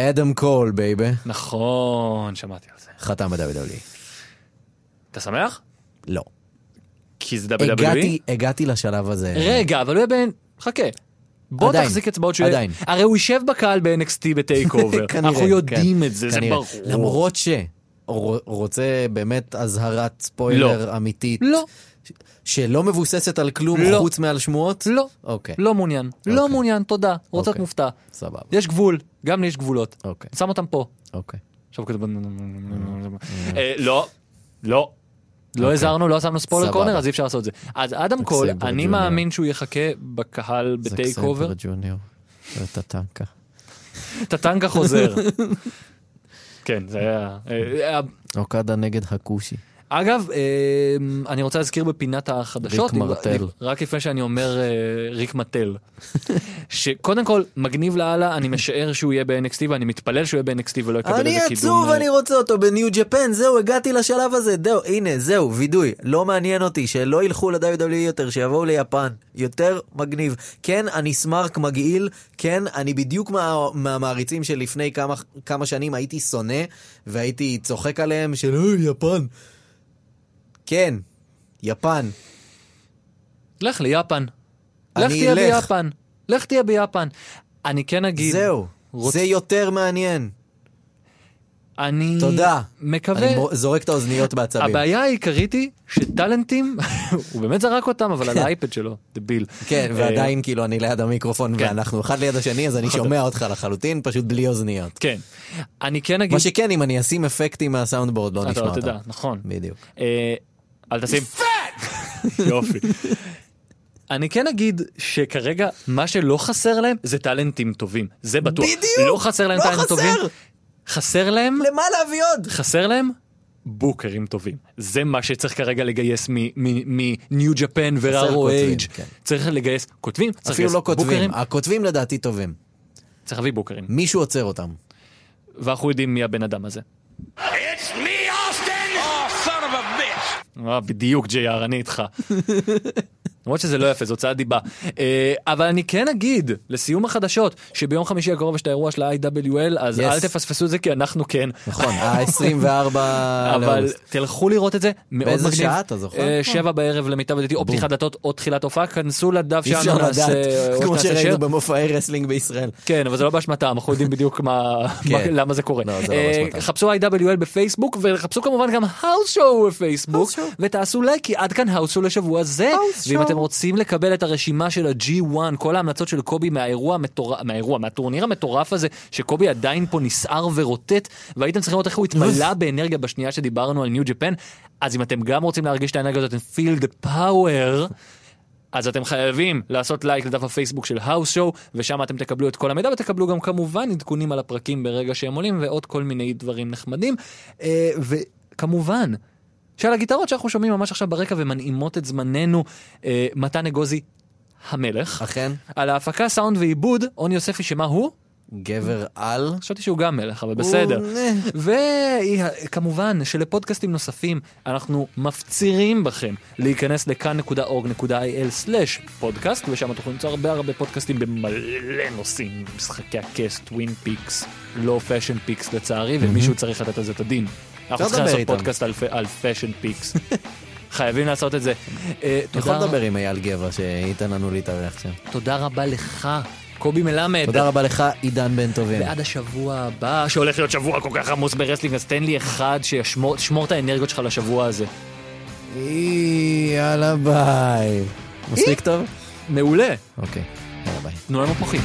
אדם קול baby. נכון, שמעתי על זה. חתם ב-WWE. אתה שמח? לא. כי זה WWE? הגעתי, הגעתי לשלב הזה. רגע, אבל הוא יהיה בין... חכה. בוא עדיין, תחזיק אצבעות יהיה... עדיין. הרי הוא יישב בקהל ב-NXT ב-TakeOver. *laughs* כנראה, אנחנו יודעים כן. את זה, זה כנראה. ברור. למרות ש... רוצה באמת אזהרת ספוילר אמיתית. לא, שלא מבוססת על כלום לא. חוץ מעל שמועות? לא, אוקיי, לא מעוניין. לא אוקיי. מעוניין, תודה. רוצה להיות אוקיי. מופתע. סבבה. יש גבול, גם לי יש גבולות. אוקיי, שם אותם פה. אוקיי. עכשיו כזה... אה, לא, לא. לא הזהרנו, לא שמנו ספוילר אוקיי. corner, אז אי אפשר לעשות את זה. אז אדם קול, אני. מאמין שהוא יחכה בקהל ב-TakeOver. ג'וניור. את הטנקה. טטנקה חוזר. *laughs* כן, זה היה... אה, אוקדה נגד הקושי. אגב, אה, אני רוצה להזכיר בפינת החדשות, ריק מרטל. רק לפני שאני אומר אה, ריק מטל, שקודם כל, מגניב לאללה, אני משער שהוא יהיה ב-NXT ואני מתפלל שהוא יהיה ב-NXT ולא יקבל איזה אני קידום. עצוב, אה, אני רוצה אותו בניו ג'פן, זהו, הגעתי לשלב הזה, זהו, הנה, זהו, וידוי, לא מעניין אותי, שלא ילכו ל-WWE יותר, שיבואו ליפן, יותר מגניב. כן, אני סמארק מגעיל, כן, אני בדיוק מה, מהמעריצים שלפני כמה, כמה שנים הייתי שונא, והייתי צוחק עליהם של, אוי, יפן. כן, יפן. לך ליפן. לך תהיה אלך. ביפן. לך תהיה ביפן. אני כן אגיד, זהו, רוצ- זה יותר מעניין. אני תודה. מקווה, אני זורק את האוזניות בעצבים. הבעיה העיקרית היא שטאלנטים, *laughs* הוא באמת זרק אותם, אבל על האייפד שלו, דביל. כן, אה, ועדיין כאילו אני ליד המיקרופון כן. ואנחנו אחד ליד השני, אז אני *laughs* שומע אותך לחלוטין, פשוט בלי אוזניות. כן. אני כן אגיד, מה שכן, אם אני אשים אפקטים מהסאונדבורד, לא אתה נשמע לא אותם. תדע, נכון. בדיוק. אל תשים. יופי. אני כן אגיד שכרגע מה שלא חסר להם זה טאלנטים טובים, זה בטוח. בדיוק! לא חסר להם לא טאלנטים חסר! טובים. חסר להם, למה להביא עוד? חסר להם בוקרים טובים. זה מה שצריך כרגע לגייס מניו ג'פן ורארו כותבים, אייג'. כן. צריך לגייס כותבים, צריך אפילו לגייס לא כותבים, בוקרים, הכותבים לדעתי טובים. צריך להביא בוקרים. מישהו עוצר אותם. ואנחנו יודעים מי הבן אדם הזה. It's me, בדיוק ג'יי.אר, אני איתך. *laughs* למרות שזה לא יפה, זו הוצאת דיבה. אה, אבל אני כן אגיד, לסיום החדשות, שביום חמישי הקרוב יש את האירוע של ה-IWL, אז Yes. אל תפספסו את זה כי אנחנו כן. נכון, ה-24 אבל לאוגוסט. תלכו לראות את זה, מאוד באיזה מגניב. שעה, אתה זוכר? אה, שבע בערב למיטב ידיעתי, או פתיחת דלתות או תחילת הופעה, כנסו לדף אי אפשר שלנו, נעשה או כמו שראינו. במופעי wrestling בישראל. כן, אבל זה לא באשמתם, אנחנו יודעים בדיוק *laughs* כן. מה- למה זה קורה. לא, לא אה. חפשו IWL בפייסבוק, וחפשו כמובן גם האוס שואו בפייסבוק. ותעשו לייק, כי עד כאן האוס שואו לשבוע זה. ואם Show. אתם רוצים לקבל את הרשימה של ה-G1, כל ההמלצות של קובי מהאירוע המטורף, מהאירוע, מהטורניר המטורף הזה, שקובי עדיין פה נסער ורוטט, והייתם צריכים לראות איך הוא התמלא באנרגיה בשנייה שדיברנו על New Japan, אז אם אתם גם רוצים להרגיש את האנרגיה הזאת, אתם feel the power. אז אתם חייבים לעשות לייק לדף הפייסבוק של האוס שואו, ושם אתם תקבלו את כל המידע, ותקבלו גם כמובן עדכונים על הפרקים ברגע שהם עולים, ועוד כל מיני דברים נחמדים. אה, וכמובן, שעל הגיטרות שאנחנו שומעים ממש עכשיו ברקע ומנעימות את זמננו, אה, מתן אגוזי המלך. אכן, על ההפקה, סאונד ועיבוד, אוני יוספי שמה הוא? גבר על. חשבתי שהוא גם מלך, אבל בסדר. וכמובן שלפודקאסטים נוספים אנחנו מפצירים בכם להיכנס לכאן.org.il/פודקאסט ושם תוכלו למצוא הרבה הרבה פודקאסטים במלא נושאים, משחקי הכס, Twin Peaks, לא Fashion Peaks לצערי, ומישהו צריך לתת על זה את הדין. אנחנו צריכים לעשות. פודקאסט על Fashion Peaks. *laughs* חייבים לעשות את זה. אה, יכול תודה- לדבר עם אייל גבע שייתן לנו להתארח שם. תודה רבה לך, קובי מלמד. תודה רבה לך, עידן בן טובים. ועד השבוע הבא, שהולך להיות שבוע כל כך עמוס ב-wrestling, אז תן לי אחד שישמור שמור את האנרגיות שלך לשבוע הזה. יאללה ביי. מספיק טוב? מעולה. אוקיי, יאללה ביי. תנו לנו פוחית.